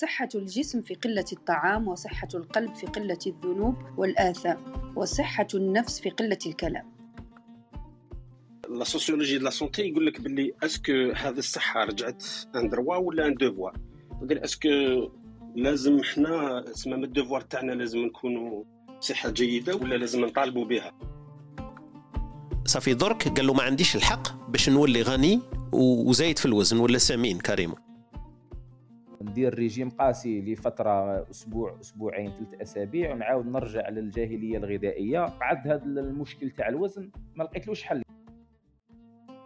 صحة الجسم في قلة الطعام وصحة القلب في قلة الذنوب والآثام وصحة النفس في قلة الكلام. la sociologie la santé يقول لك باللي est-ce que هذه الصحه رجعت un droit ولا un devoir قال est-ce que لازم حنا تسمى ال devoir تاعنا لازم نكونوا صحه جيده ولا لازم نطالبوا بها صافي درك قال له ما عنديش الحق باش نولي غني وزايد في الوزن ولا سمين كريم. ندير ريجيم قاسي لفترة أسبوع أسبوعين ثلاث أسابيع ونعاود نرجع للجاهلية الغذائية. بعد هذا المشكل تاع الوزن ما لقيتلوش حل.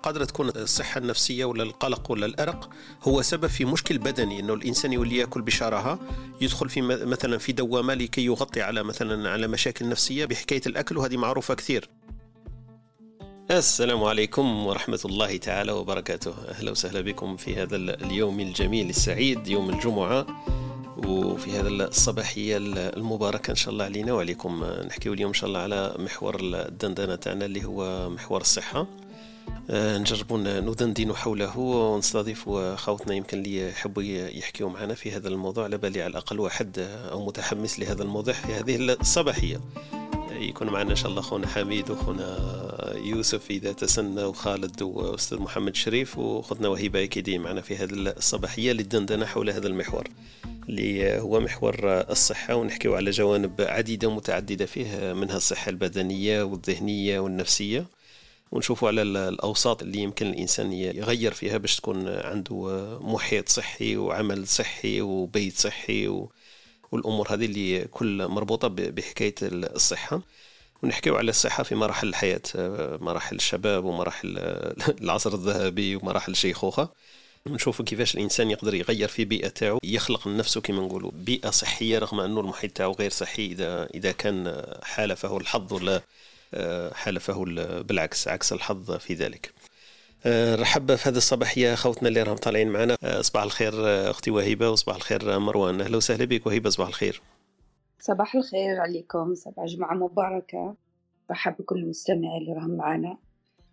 قادرة تكون الصحة النفسية ولا القلق ولا الأرق هو سبب في مشكل بدني أنه الإنسان يولي يأكل بشراهة يدخل في مثلا في دوامة لكي يغطي على مثلا على مشاكل نفسية بحكاية الأكل وهذه معروفة كثير. السلام عليكم ورحمة الله تعالى وبركاته. أهلا وسهلا بكم في هذا اليوم الجميل السعيد يوم الجمعة. وفي هذا الصباحية المباركة إن شاء الله علينا. وعليكم نحكي اليوم إن شاء الله على محور الدندنة تاعنا اللي هو محور الصحة. آه، نجربوا ندندن حوله ونستضيف خوتنا يمكن اللي يحبوا يحكيوا معنا في هذا الموضوع على بالي على الأقل واحد أو متحمس لهذا الموضوع في هذه الصباحية. يكون معنا إن شاء الله خونا حميد وخونا يوسف إذا تسنى وخالد وأستاذ محمد شريف وخذنا وهبه أكيدي معنا في هذه الصباحية للدندنة حول هذا المحور اللي هو محور الصحة ونحكيو على جوانب عديدة متعددة فيه منها الصحة البدنية والذهنية والنفسية ونشوفوا على الأوساط اللي يمكن الإنسان يغير فيها باش تكون عنده محيط صحي وعمل صحي وبيت صحي و والأمور هذه اللي كل مربوطة بحكاية الصحة. ونحكيو على الصحة في مراحل الحياة مراحل الشباب ومراحل العصر الذهبي ومراحل الشيخوخة نشوف كيفاش الإنسان يقدر يغير في بيئة تاعو يخلق لنفسه كما نقولوا بيئة صحية رغم أنه المحيط تاعو غير صحي. إذا إذا كان حالفه الحظ ولا حالفه بالعكس عكس الحظ في ذلك. نرحب في هذه الصباحيه خوتنا اللي راهم طالعين معنا. آه، صباح الخير آه، أختي وهبه وصباح الخير مروان. أهلا وسهلا بك وهبه صباح الخير. صباح الخير عليكم. صباح جمعة مباركة. رحب بكل المستمعين اللي راهم معنا.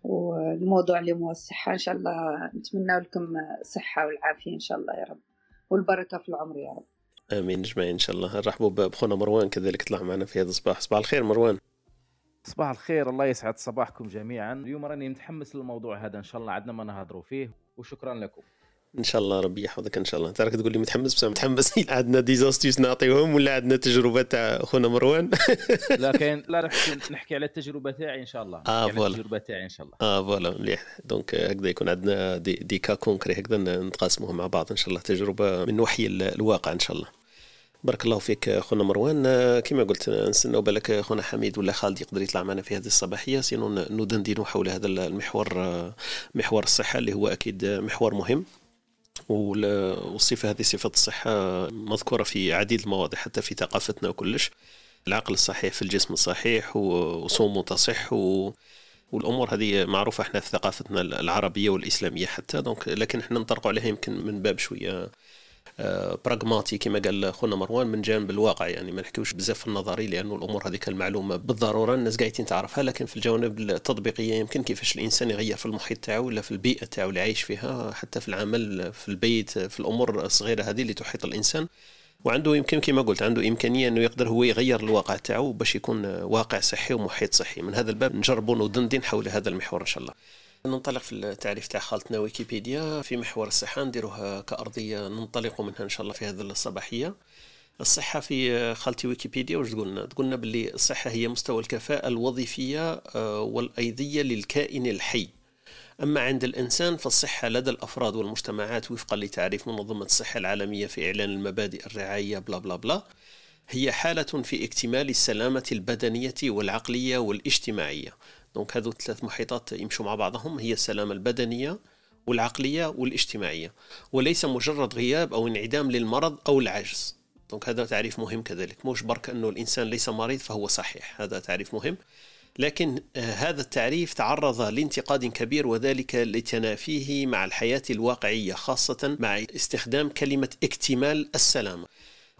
والموضوع اللي هو الصحة إن شاء الله نتمنى لكم الصحة والعافية إن شاء الله يا رب. والبركة في العمر يا رب. آمين أجمعين إن شاء الله. نرحبوا بخونا مروان كذلك طلع معنا في هذا الصباح. صباح الخير مروان. صباح الخير الله يسعد صباحكم جميعا. اليوم راني متحمس للموضوع هذا إن شاء الله عندنا ما نهضروا فيه. وشكرا لكم. إن شاء الله ربي يحفظك إن شاء الله. انت راك تقول لي متحمس بس متحمس. عندنا ديزاستيوس نعطيهم ولا عندنا تجربة تاع خونا مروان؟ لا كاين لا راح نحكي على التجربة تاعي إن شاء الله. آه voilà. التجربة تاعي إن شاء الله. آه voilà مليح. donc هكذا يكون عندنا des, des cas concrets هكذا نتقاسموها مع بعض إن شاء الله. تجربة من وحي الواقع إن شاء الله. بارك الله فيك خونا مروان. كما قلت نستناو بالك خونا حميد ولا خالد يقدر يطلع معنا في هذه الصباحية. sinon ندندن حول هذا المحور محور الصحة اللي هو أكيد محور مهم. والصفه هذه صفة الصحة مذكورة في عديد المواضيع حتى في ثقافتنا وكلش العقل الصحيح في الجسم الصحيح وصوم تصح و والأمور هذه معروفة إحنا في ثقافتنا العربية والإسلامية حتى. دونك لكن إحنا نطرقوا عليها يمكن من باب شوية براغماتي كما قال خونا مروان من جانب الواقع يعني ما نحكيوش بزاف في النظري لأنه الأمور هذيك المعلومة بالضرورة الناس قاعدين تعرفها لكن في الجوانب التطبيقية يمكن كيفاش الإنسان يغير في المحيط تاعو ولا في البيئة تاعو اللي عايش فيها حتى في العمل في البيت في الأمور الصغيرة هذه اللي تحيط الإنسان. وعنده يمكن كما قلت عنده إمكانية إنه يقدر هو يغير الواقع تاعو باش يكون واقع صحي ومحيط صحي. من هذا الباب نجربوا ندندن حول هذا المحور إن شاء الله. ننطلق في التعريف تاع خالتنا ويكيبيديا. في محور الصحة نديروها كأرضية ننطلق منها إن شاء الله في هذه الصباحية. الصحة في خالتي ويكيبيديا واش تقولنا؟ تقولنا باللي الصحة هي مستوى الكفاءة الوظيفية آه، والأيضية للكائن الحي. أما عند الإنسان فالصحة لدى الأفراد والمجتمعات وفقا لتعريف منظمة الصحة العالمية في إعلان المبادئ الرعاية بلا بلا بلا هي حالة في اكتمال السلامة البدنية والعقلية والاجتماعية. donc هذو ثلاث محيطات يمشوا مع بعضهم هي السلامة البدنية والعقلية والاجتماعية. وليس مجرد غياب أو انعدام للمرض أو العجز donc هذا تعريف مهم كذلك. مش برك أنه الإنسان ليس مريض فهو صحيح. هذا تعريف مهم. لكن آه، هذا التعريف تعرض لانتقاد كبير وذلك لتنافيه مع الحياة الواقعية خاصة مع استخدام كلمة اكتمال السلامة.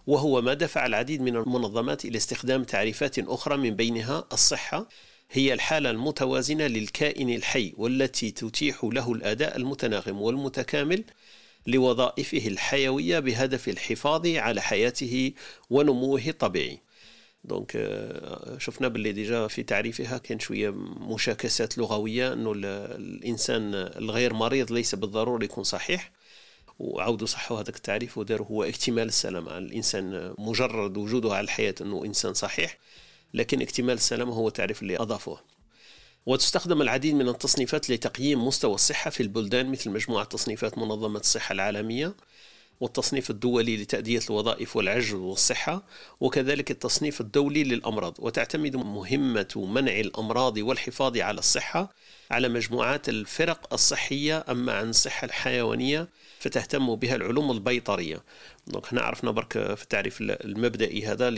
وهو ما دفع العديد من المنظمات إلى استخدام تعريفات أخرى من بينها الصحة. هي الحالة المتوازنة للكائن الحي والتي تتيح له الأداء المتناغم والمتكامل لوظائفه الحيوية بهدف الحفاظ على حياته ونموه الطبيعي. donc شفنا باللي déjà في تعريفها كان شوية مشاكسات لغوية إنه الإنسان الغير مريض ليس بالضروره يكون صحيح. وعودوا صحوا هذاك التعريف وداروا هو اكتمال السلامة. الإنسان مجرد وجوده على الحياة إنه إنسان صحيح. لكن اكتمال السلامه هو التعريف اللي أضافوه. وتستخدم العديد من التصنيفات لتقييم مستوى الصحة في البلدان مثل مجموعة تصنيفات منظمة الصحة العالمية. والتصنيف الدولي لتأدية الوظائف والعجز والصحة وكذلك التصنيف الدولي للأمراض. وتعتمد مهمة منع الأمراض والحفاظ على الصحة على مجموعات الفرق الصحية أما عن الصحة الحيوانية فتهتم بها العلوم البيطرية. دونك هنا عرفنا برك في التعريف المبدئي هذا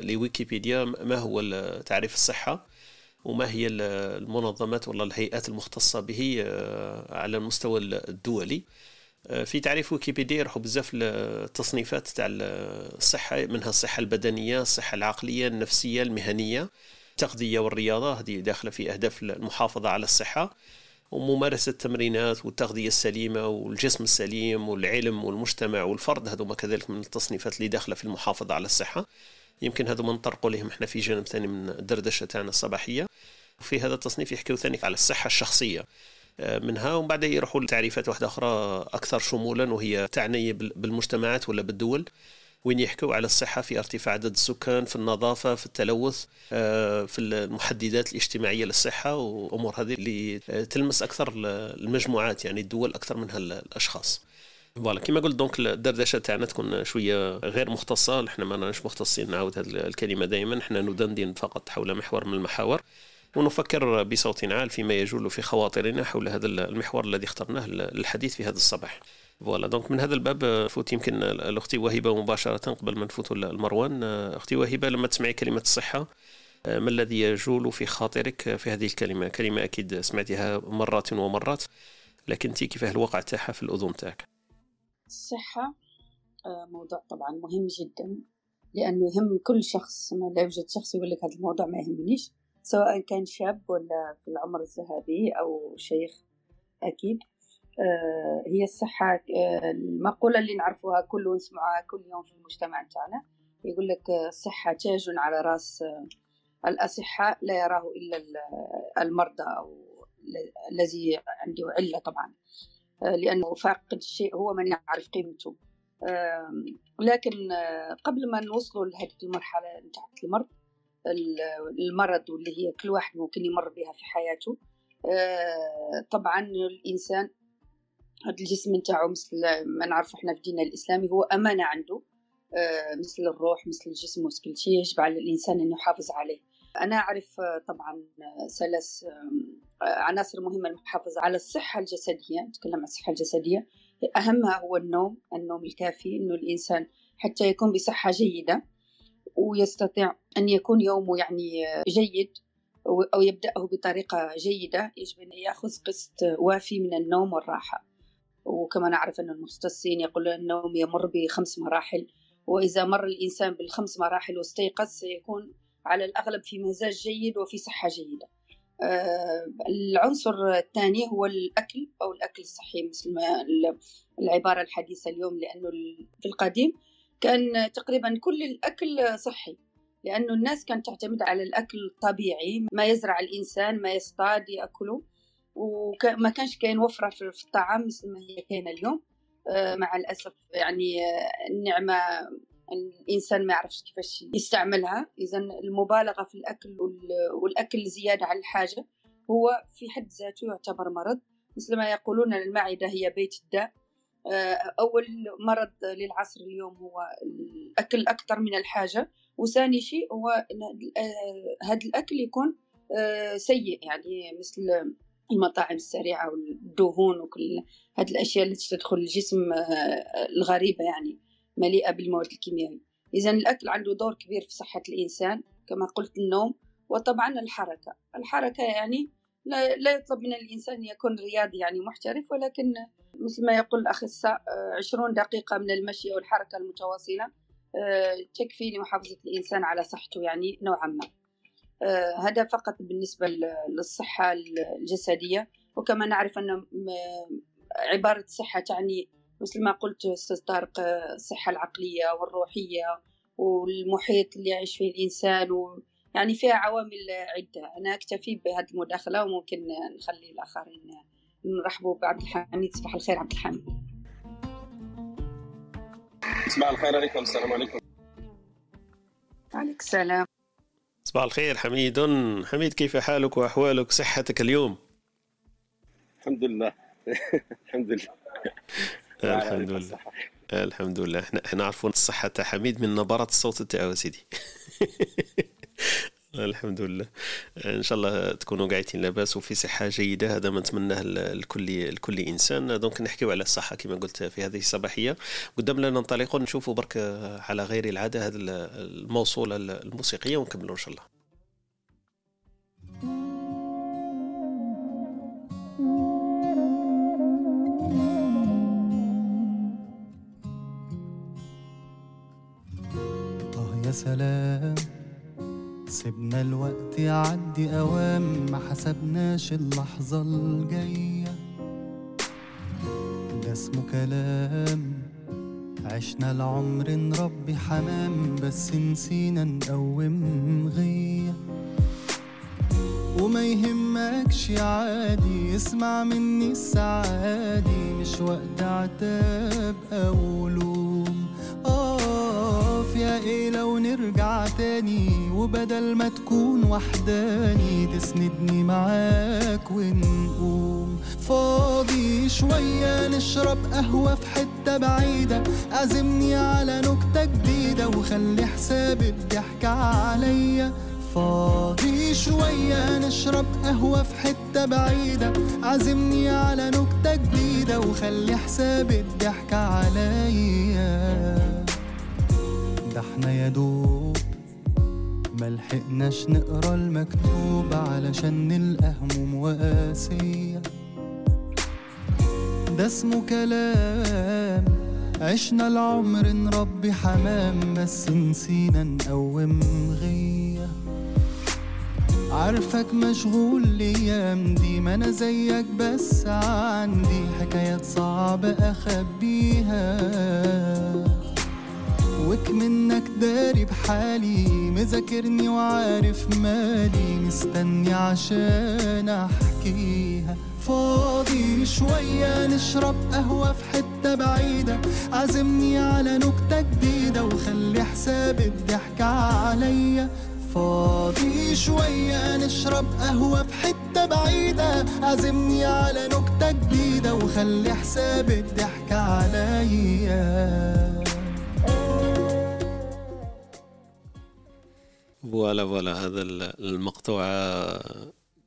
لويكيبيديا ما هو تعريف الصحة وما هي المنظمات ولا الهيئات المختصة به آه، على المستوى الدولي. في تعريف ويكيبيديا يروحوا بزاف التصنيفات تاع الصحة منها الصحة البدنية الصحة العقلية النفسية المهنية التغذية والرياضة هذه داخلة في أهداف المحافظة على الصحة وممارسة التمرينات والتغذية السليمة والجسم السليم والعلم والمجتمع والفرد هذوما كذلك من التصنيفات اللي داخلة في المحافظة على الصحة. يمكن هذا ما نطرقوا لهم إحنا في جانب ثاني من الدردشة تاعنا الصباحية. وفي هذا التصنيف يحكيو ثاني على الصحة الشخصية. آه، منها ومن بعد يروحوا لتعريفات واحدة أخرى أكثر شمولا وهي تعني بالمجتمعات ولا بالدول وين يحكوا على الصحة في ارتفاع عدد السكان في النظافة في التلوث آه، في المحددات الاجتماعية للصحة وأمور هذه اللي تلمس أكثر المجموعات يعني الدول أكثر منها الأشخاص. voilà كما قلت donc الدردشة تاعنا تكون شوية غير مختصة إحنا ما راناش مختصين نعاود هذه الكلمة دائما إحنا ندندن فقط حول محور من المحاور. ونفكر بصوت عال فيما يجول في خواطرنا حول هذا المحور الذي اخترناه للحديث في هذا الصباح. voilà. donc من هذا الباب فوت يمكن الاختي وهبه مباشرة قبل ما نفوتوا المروان. أختي وهبه لما تسمعي كلمة الصحة ما الذي يجول في خاطرك في هذه الكلمة؟ كلمة أكيد سمعتها مرات ومرات لكن انت كيفاه الوقع تاعها في الأذن تاعك. الصحة آه، موضوع طبعا مهم جدا لأنه يهم كل شخص ما لا يوجد شخص يقول لك هذا الموضوع ما يهمنيش. سواء كان شاب ولا في العمر الذهبي أو شيخ أكيد. آه، هي الصحة آه، المقولة اللي نعرفوها كل ونسمعها كل يوم في المجتمع تاعنا يقول لك الصحة تاج على رأس الأصحاء لا يراه إلا المرضى أو الذي عنده علة طبعا. آه، لأنه فاقد الشيء هو من يعرف قيمته. لكن آه، قبل ما نوصلوا لهذه المرحلة نتاع المرض المرض واللي هي كل واحد ممكن يمر بها في حياته. آه، طبعا الإنسان هذا الجسم نتاعو مثل ما نعرف إحنا في ديننا الإسلامي هو أمانة عنده. مثل الروح مثل الجسم مثل شيء يجب على الإنسان أن يحافظ عليه. أنا أعرف طبعا ثلاث عناصر مهمة للمحافظة. على الصحة الجسدية نتكلم عن الصحة الجسدية أهمها هو النوم النوم الكافي أنه الإنسان حتى يكون بصحة جيدة. ويستطيع أن يكون يومه يعني جيد أو يبدأه بطريقة جيدة يجب أن يأخذ قسط وافي من النوم والراحة. وكما نعرف أن المختصين يقولون النوم يمر بخمس مراحل وإذا مر الإنسان بالخمس مراحل واستيقظ سيكون على الأغلب في مزاج جيد وفي صحة جيدة. آه، العنصر الثاني هو الأكل أو الأكل الصحي مثل ما العبارة الحديثة اليوم لأنه في القديم كان تقريبا كل الأكل صحي لأنه الناس كانت تعتمد على الأكل الطبيعي ما يزرع الإنسان ما يصطاد يأكله وما كانش كاين وفرة في الطعام مثل ما هي كاينة اليوم. آه، مع الأسف يعني آه، النعمة الإنسان ما يعرفش كيفاش يستعملها. اذا المبالغة في الأكل والأكل زيادة على الحاجة هو في حد ذاته يعتبر مرض. مثل ما يقولون المعدة هي بيت الداء. أول مرض للعصر اليوم هو الأكل أكثر من الحاجة وثاني شيء هو آه، هذا الأكل يكون آه، سيء يعني مثل المطاعم السريعة والدهون وكل هذه الأشياء التي تدخل الجسم الغريبة يعني مليئة بالمواد الكيميائية. إذا الأكل عنده دور كبير في صحة الإنسان كما قلت النوم وطبعا الحركة. الحركة يعني لا, لا يطلب من الإنسان يكون رياضي يعني محترف ولكن مثل ما يقول الأخصائي عشرون دقيقة من المشي أو الحركة المتواصلة آه، تكفي لمحافظة الإنسان على صحته يعني نوعا ما. آه، هذا فقط بالنسبة للصحة الجسدية. وكما نعرف أن عبارة صحة تعني مثل ما قلت أستاذ طارق الصحة العقلية والروحية والمحيط اللي يعيش فيه الإنسان يعني فيها عوامل عدة. أنا أكتفي بهذه المداخلة وممكن نخلي الآخرين نرحبوا بعبد الحميد. صباح الخير عبد الحميد. صباح الخير عليكم. السلام عليكم. عليك السلام. صباح الخير حميد. حميد كيف حالك وأحوالك؟ صحتك اليوم؟ الحمد لله. الحمد لله. الحمد لله. الحمد لله. إحنا إحنا عارفون الصحة تاع حميد من نبرة الصوت تاعو سيدي الحمد لله. إن شاء الله تكونوا قاعدين لاباس وفي صحة جيدة. هذا ما نتمناه لكل لكل إنسان. دونك نحكيو على الصحة كما قلت في هذه الصباحية. قدام لنا ننطلق نشوفوا برك على غير العادة هذه الموصوله الموسيقية ونكملوا إن شاء الله. يا سلام. سيبنا الوقت يعدي أوام ما حسبناش اللحظة الجاية. ده اسمه كلام. عشنا العمر نربي حمام بس نسينا نقوم غية. وما يهمكش عادي اسمع مني السعادي مش وقت عتاب أو نرجع تاني وبدل ما تكون وحداني تسندني معاك ونقوم. فاضي شوية نشرب قهوة في حتة بعيدة. عزمني على نكتة جديدة وخلي حساب الضحكة عليا. فاضي شوية نشرب قهوة في حتة بعيدة. عزمني على نكتة جديدة وخلي حساب الضحكة عليا. ده إحنا يا دوب. ملحقناش نقرأ المكتوب علشان نلقى هموم وقاسية ده اسمه كلام. عشنا العمر نربي حمام بس نسينا نقوم غيه عارفك مشغول الأيام دي ما أنا زيك بس عندي حكايات صعبة أخبيها. وك منك داري بحالي مذاكرني وعارف مالي مستني عشان أحكيها. فاضي شوية نشرب قهوة في حتة بعيدة عزمني على نكتة جديدة وخلي حساب الضحكة عليا. فاضي شوية نشرب قهوة في حتة بعيدة عزمني على نكتة جديدة وخلي حساب الضحكة عليا. voilà voilà هذا المقطوع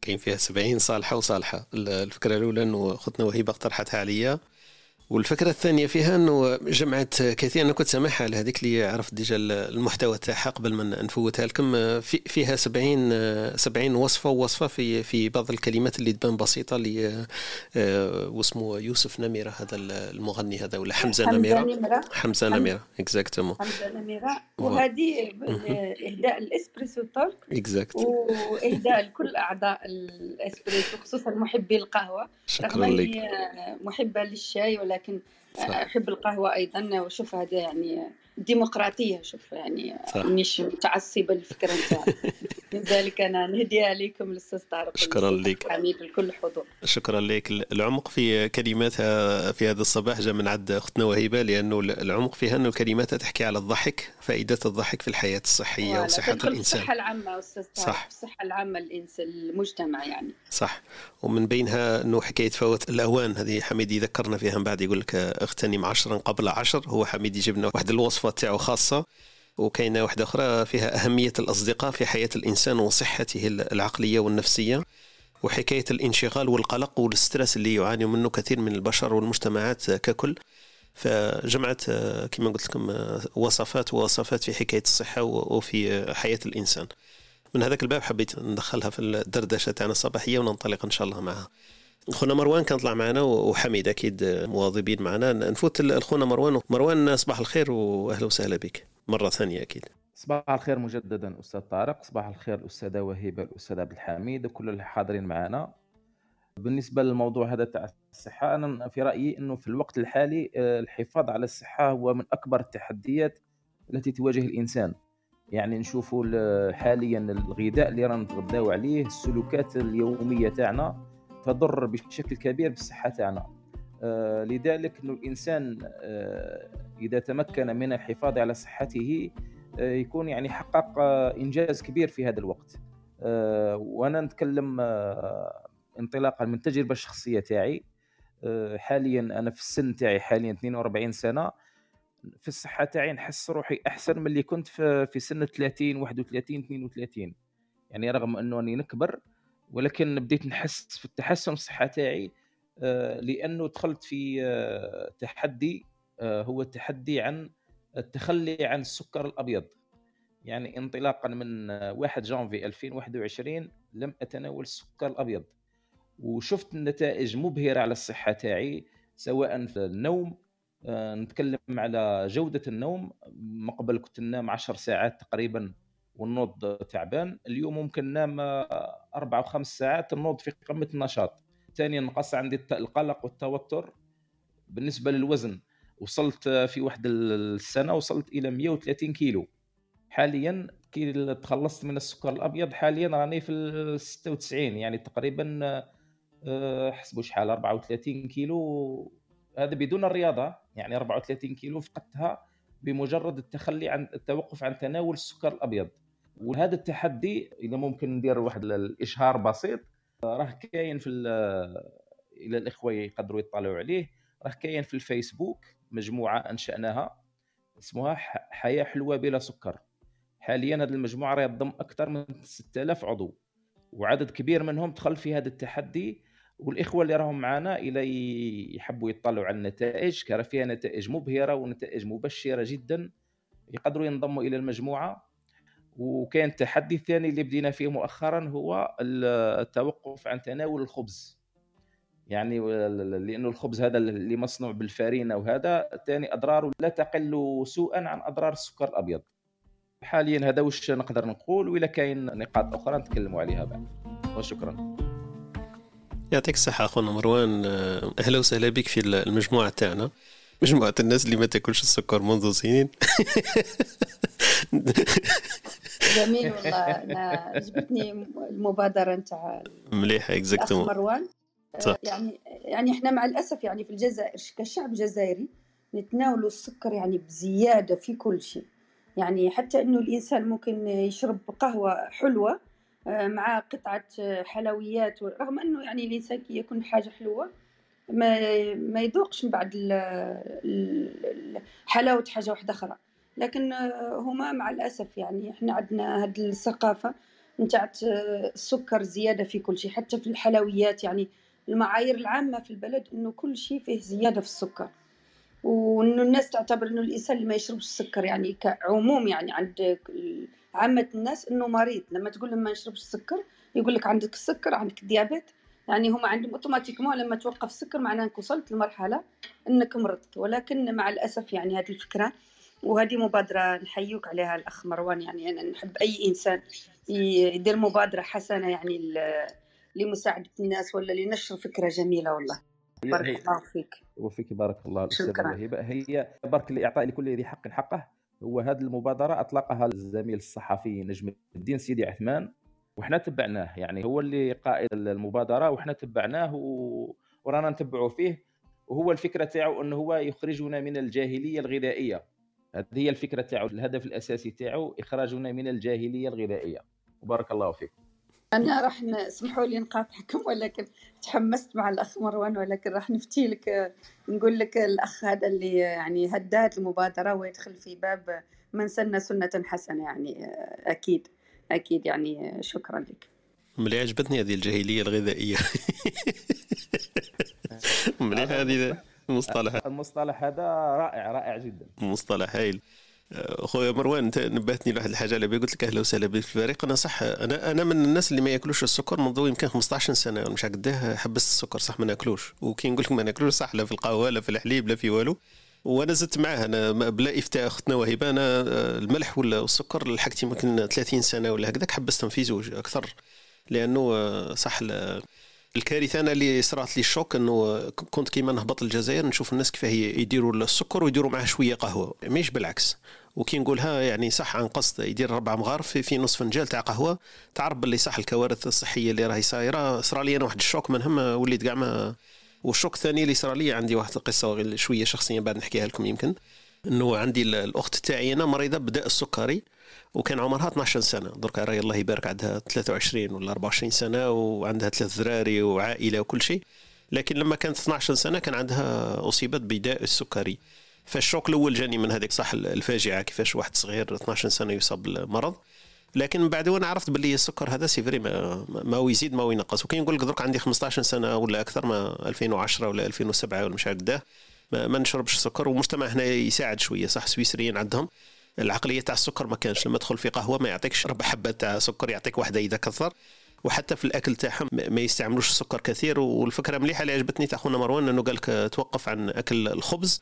كاين فيها سبعين صالحة وصالحة. الفكرة الأولى أنه أختنا وهيبة اقترحتها عليا. والفكرة الثانية فيها أنه جمعت كثير أنا كنت سامعها على هذيك اللي عرفت déjà المحتوى تاعها قبل ما نفوتها لكم. في فيها 70 70 وصفة ووصفة في في بعض الكلمات اللي تبان بسيطة اللي واسمه يوسف نميرة هذا المغني هذا ولا حمزة, حمزة نميرة. نمرة. حمزة نميرة exactement حمزة نميرة. وهذه إهداء ال Espresso Talk exact وإهداء لكل أعضاء الإسبريسو خصوصا محبي القهوة. شكرا لك. محبة للشاي ولكن صح. أحب القهوة أيضا وشوف هذا يعني ديمقراطية شوف يعني. مانيش متعصبة للفكرة نتاعي لذلك أنا نهديها لكم الأستاذ طارق شكراً لك. حميد الكل الحضور شكرا لك. العمق في كلماتها في هذا الصباح جاء من عند أختنا وهبه لأنه العمق فيها انه كلماتها تحكي على الضحك فائدة الضحك في الحياة الصحية وصحة الإنسان. الصحة العامة أستاذ طارق صح. الصحة العامة الإنسان المجتمع يعني. صح. ومن بينها انه حكاية فوات الأوان هذه حميد يذكرنا فيها من بعد يقول لك اغتنم عشرا قبل عشر هو حميد يجيب لنا واحد الوصفة تاعو خاصة وكاينة واحدة أخرى فيها أهمية الأصدقاء في حياة الإنسان وصحته العقلية والنفسية وحكاية الانشغال والقلق والستريس اللي يعاني منه كثير من البشر والمجتمعات ككل. فجمعت آه، كما قلت لكم آه، وصفات ووصفات في حكاية الصحة وفي آه، حياة الإنسان. من هذاك الباب حبيت ندخلها في الدردشة تاعنا الصباحية وننطلق إن شاء الله معها. خونا مروان كان طلع معنا وحميد أكيد مواظبين معنا. نفوت لخونا مروان مروان صباح الخير وأهلا وسهلا بك. مرة ثانية أكيد. صباح الخير مجددا أستاذ طارق. صباح الخير الأستاذة وهبه الاستاذ عبد الحميد وكل الحاضرين معنا. بالنسبة للموضوع هذا تاع الصحة أنا في رأيي إنه في الوقت الحالي آه، الحفاظ على الصحة هو من أكبر التحديات التي تواجه الإنسان. يعني نشوفوا حاليا الغذاء اللي رانا نتغداو عليه السلوكات اليومية تاعنا تضر بشكل كبير بالصحه تاعنا. آه، لذلك إنه الإنسان آه، إذا تمكن من الحفاظ على صحته يكون يعني حقق إنجاز كبير في هذا الوقت. وأنا نتكلم انطلاقا من التجربه الشخصيه تاعي. آه، حاليا أنا في السن تاعي حاليا 42 سنة. في الصحة تاعي نحس روحي أحسن من اللي كنت في في سن 30 31 32 يعني رغم انه اني نكبر ولكن بديت نحس في التحسن الصحه تاعي آه، لأنه دخلت في آه، تحدي هو التحدي عن التخلي عن السكر الأبيض. يعني انطلاقا من 1 جانفي 2021 لم أتناول السكر الأبيض. وشفت النتائج مبهرة على الصحة تاعي سواء في النوم آه، نتكلم على جودة النوم. ما قبل كنت ننام 10 ساعات تقريبا والنوض تعبان اليوم ممكن ننام أربع أو خمس ساعات النوض في قمة النشاط. ثانيا نقص عندي القلق والتوتر. بالنسبة للوزن وصلت في واحد السنة وصلت إلى 130 كيلو. حاليا كي تخلصت من السكر الأبيض حاليا راني في 96 يعني تقريبا آه، حسبوا شحال 34 كيلو. هذا بدون الرياضة يعني 34 كيلو فقدتها بمجرد التخلي عن التوقف عن تناول السكر الأبيض. وهذا التحدي إذا ممكن ندير واحد الإشهار بسيط راه كاين في إلى الإخوة يقدروا يطلعوا عليه راه كاين في الفيسبوك مجموعة أنشأناها اسمها حياة حلوة بلا سكر. حاليا هذه المجموعة راه تضم أكثر من 6000 عضو وعدد كبير منهم دخل في هذا التحدي والإخوة اللي راهم معنا إلى يحبوا يطلعوا على النتائج كان فيها نتائج مبهرة ونتائج مبشرة جدا يقدروا ينضموا إلى المجموعة. وكان التحدي الثاني اللي بدينا فيه مؤخرا هو التوقف عن تناول الخبز. يعني لأنه الخبز هذا اللي مصنوع بالفارينه وهذا ثاني أضراره لا تقل سوءا عن أضرار السكر الأبيض. حاليا هذا وش نقدر نقول ولا كاين نقاط أخرى نتكلموا عليها بعد. وشكرا. يعطيك الصحة أخونا مروان. آه، أهلا وسهلا بك في المجموعة تاعنا. مجموعة الناس اللي ما تاكلش السكر منذ سنين. جميل والله. أنا عجبتني المبادرة نتاع مليحة اكزاكتومون مروان. صح. يعني يعني إحنا مع الأسف يعني في الجزائر كشعب جزائري نتناولوا السكر يعني بزيادة في كل شيء. يعني حتى إنه الإنسان ممكن يشرب قهوة حلوة آه، مع قطعة حلويات رغم أنه يعني الإنسان كي يكون حاجة حلوة ما ما يذوقش من بعد حلاوة حاجة واحدة أخرى. لكن آه، هما مع الأسف يعني إحنا عندنا هذه الثقافة نتاع السكر زيادة في كل شيء حتى في الحلويات يعني المعايير العامة في البلد إنه كل شيء فيه زيادة في السكر. وإنه الناس تعتبر إنه الإنسان اللي ما يشربش السكر يعني كعموم يعني عند عامة الناس إنه مريض. لما تقول لهم ما نشربش السكر يقول لك عندك السكر عندك الديابيت يعني هم عندهم اوتوماتيكمون لما توقف السكر معناه إنك وصلت لمرحلة إنك مرضت. ولكن مع الأسف يعني هذه الفكرة وهذه مبادرة نحيوك عليها الأخ مروان يعني أنا نحب أي إنسان يدير مبادرة حسنة يعني لمساعدة الناس ولا لنشر فكرة جميلة والله. بارك الله فيك. وفيك بارك الله شكرا. هي بارك الإعطاء لكل ذي حق حقه. هو هذه المبادرة أطلقها الزميل الصحفي نجم الدين سيدي عثمان وحنا تبعناه. يعني هو اللي قائد المبادرة وحنا تبعناه و... ورانا نتبعوا فيه. وهو الفكرة تاعو إنه هو يخرجنا من الجاهلية الغذائية. هذه هي الفكرة تاعو الهدف الأساسي تاعو إخراجنا من الجاهلية الغذائية. وبارك الله فيك. أنا راح اسمحوا لي نقاطعكم ولكن تحمست مع الأخ مروان ولكن راح نفتي لك نقول لك الأخ هذا اللي يعني هداد المبادرة ويدخل في باب من سن سنة حسنة يعني أكيد أكيد يعني شكرا لك. ملي عجبتني هذه الجاهلية الغذائية. مليح هذه المصطلح. المصطلح هذا رائع رائع جدا. مصطلح هايل. خويا مروان انت نبهتني لواحد الحاجة على قلت لك أهلا وسهلا بك في الفريق. أنا صح أنا أنا من الناس اللي ما يأكلوش السكر منذ يمكن 15 سنة. مش قداه حبست السكر صح؟ ما نأكلوش. وكي نقول لك ما نأكلوش صح؟ لا في القهوة لا في الحليب لا في والو. وأنا زدت معاه أنا بلا إفتاء اختنا وهبه أنا الملح ولا السكر لحقت يمكن 30 سنة ولا هكذاك حبستهم في زوج أكثر. لأنه صح الكارثة أنا اللي صرات لي الشوك إنه كنت كيما نهبط الجزائر نشوف الناس كيفاه يديروا السكر ويديروا معاه شوية قهوة مش بالعكس. وكي نقولها يعني صح عن قصد يدير ربع مغارف في, في نص فنجان تاع قهوة تعرف باللي صح الكوارث الصحية اللي راهي صايرة. صرا لي أنا واحد الشوك منهم وليت كاع ما والشوك الثاني اللي صرا لي عندي واحد القصة شوية شخصية بعد نحكيها لكم يمكن. إنه عندي الأخت تاعي أنا مريضة بداء السكري. وكان عمرها 12 سنة. درك راهي الله يبارك عندها 23 ولا 24 سنة وعندها ثلاث ذراري وعائلة وكل شيء. لكن لما كانت 12 سنة كان عندها اصيبت بداء السكري. فال choc الأول جاني من هذيك صح الفاجعة كيفاش واحد صغير 12 سنة يصاب بالمرض. لكن من بعد وأنا عرفت باللي السكر هذا c'est vrai ما, ما يزيد ما ينقص وكي نقول لك درك عندي 15 سنة ولا أكثر ما 2010 ولا 2007 ولا مش عارف ما, ما نشربش السكر والمجتمع هنا يساعد شوية صح؟ سويسريين عندهم. العقلية تاع السكر ما كانش لما تدخل في قهوة ما يعطيكش ربع حبة تاع سكر يعطيك واحدة إذا كثر. وحتى في الأكل تاعهم ما يستعملوش السكر كثير. والفكرة مليحة اللي عجبتني تاع خونا مروان إنه قال لك توقف عن أكل الخبز.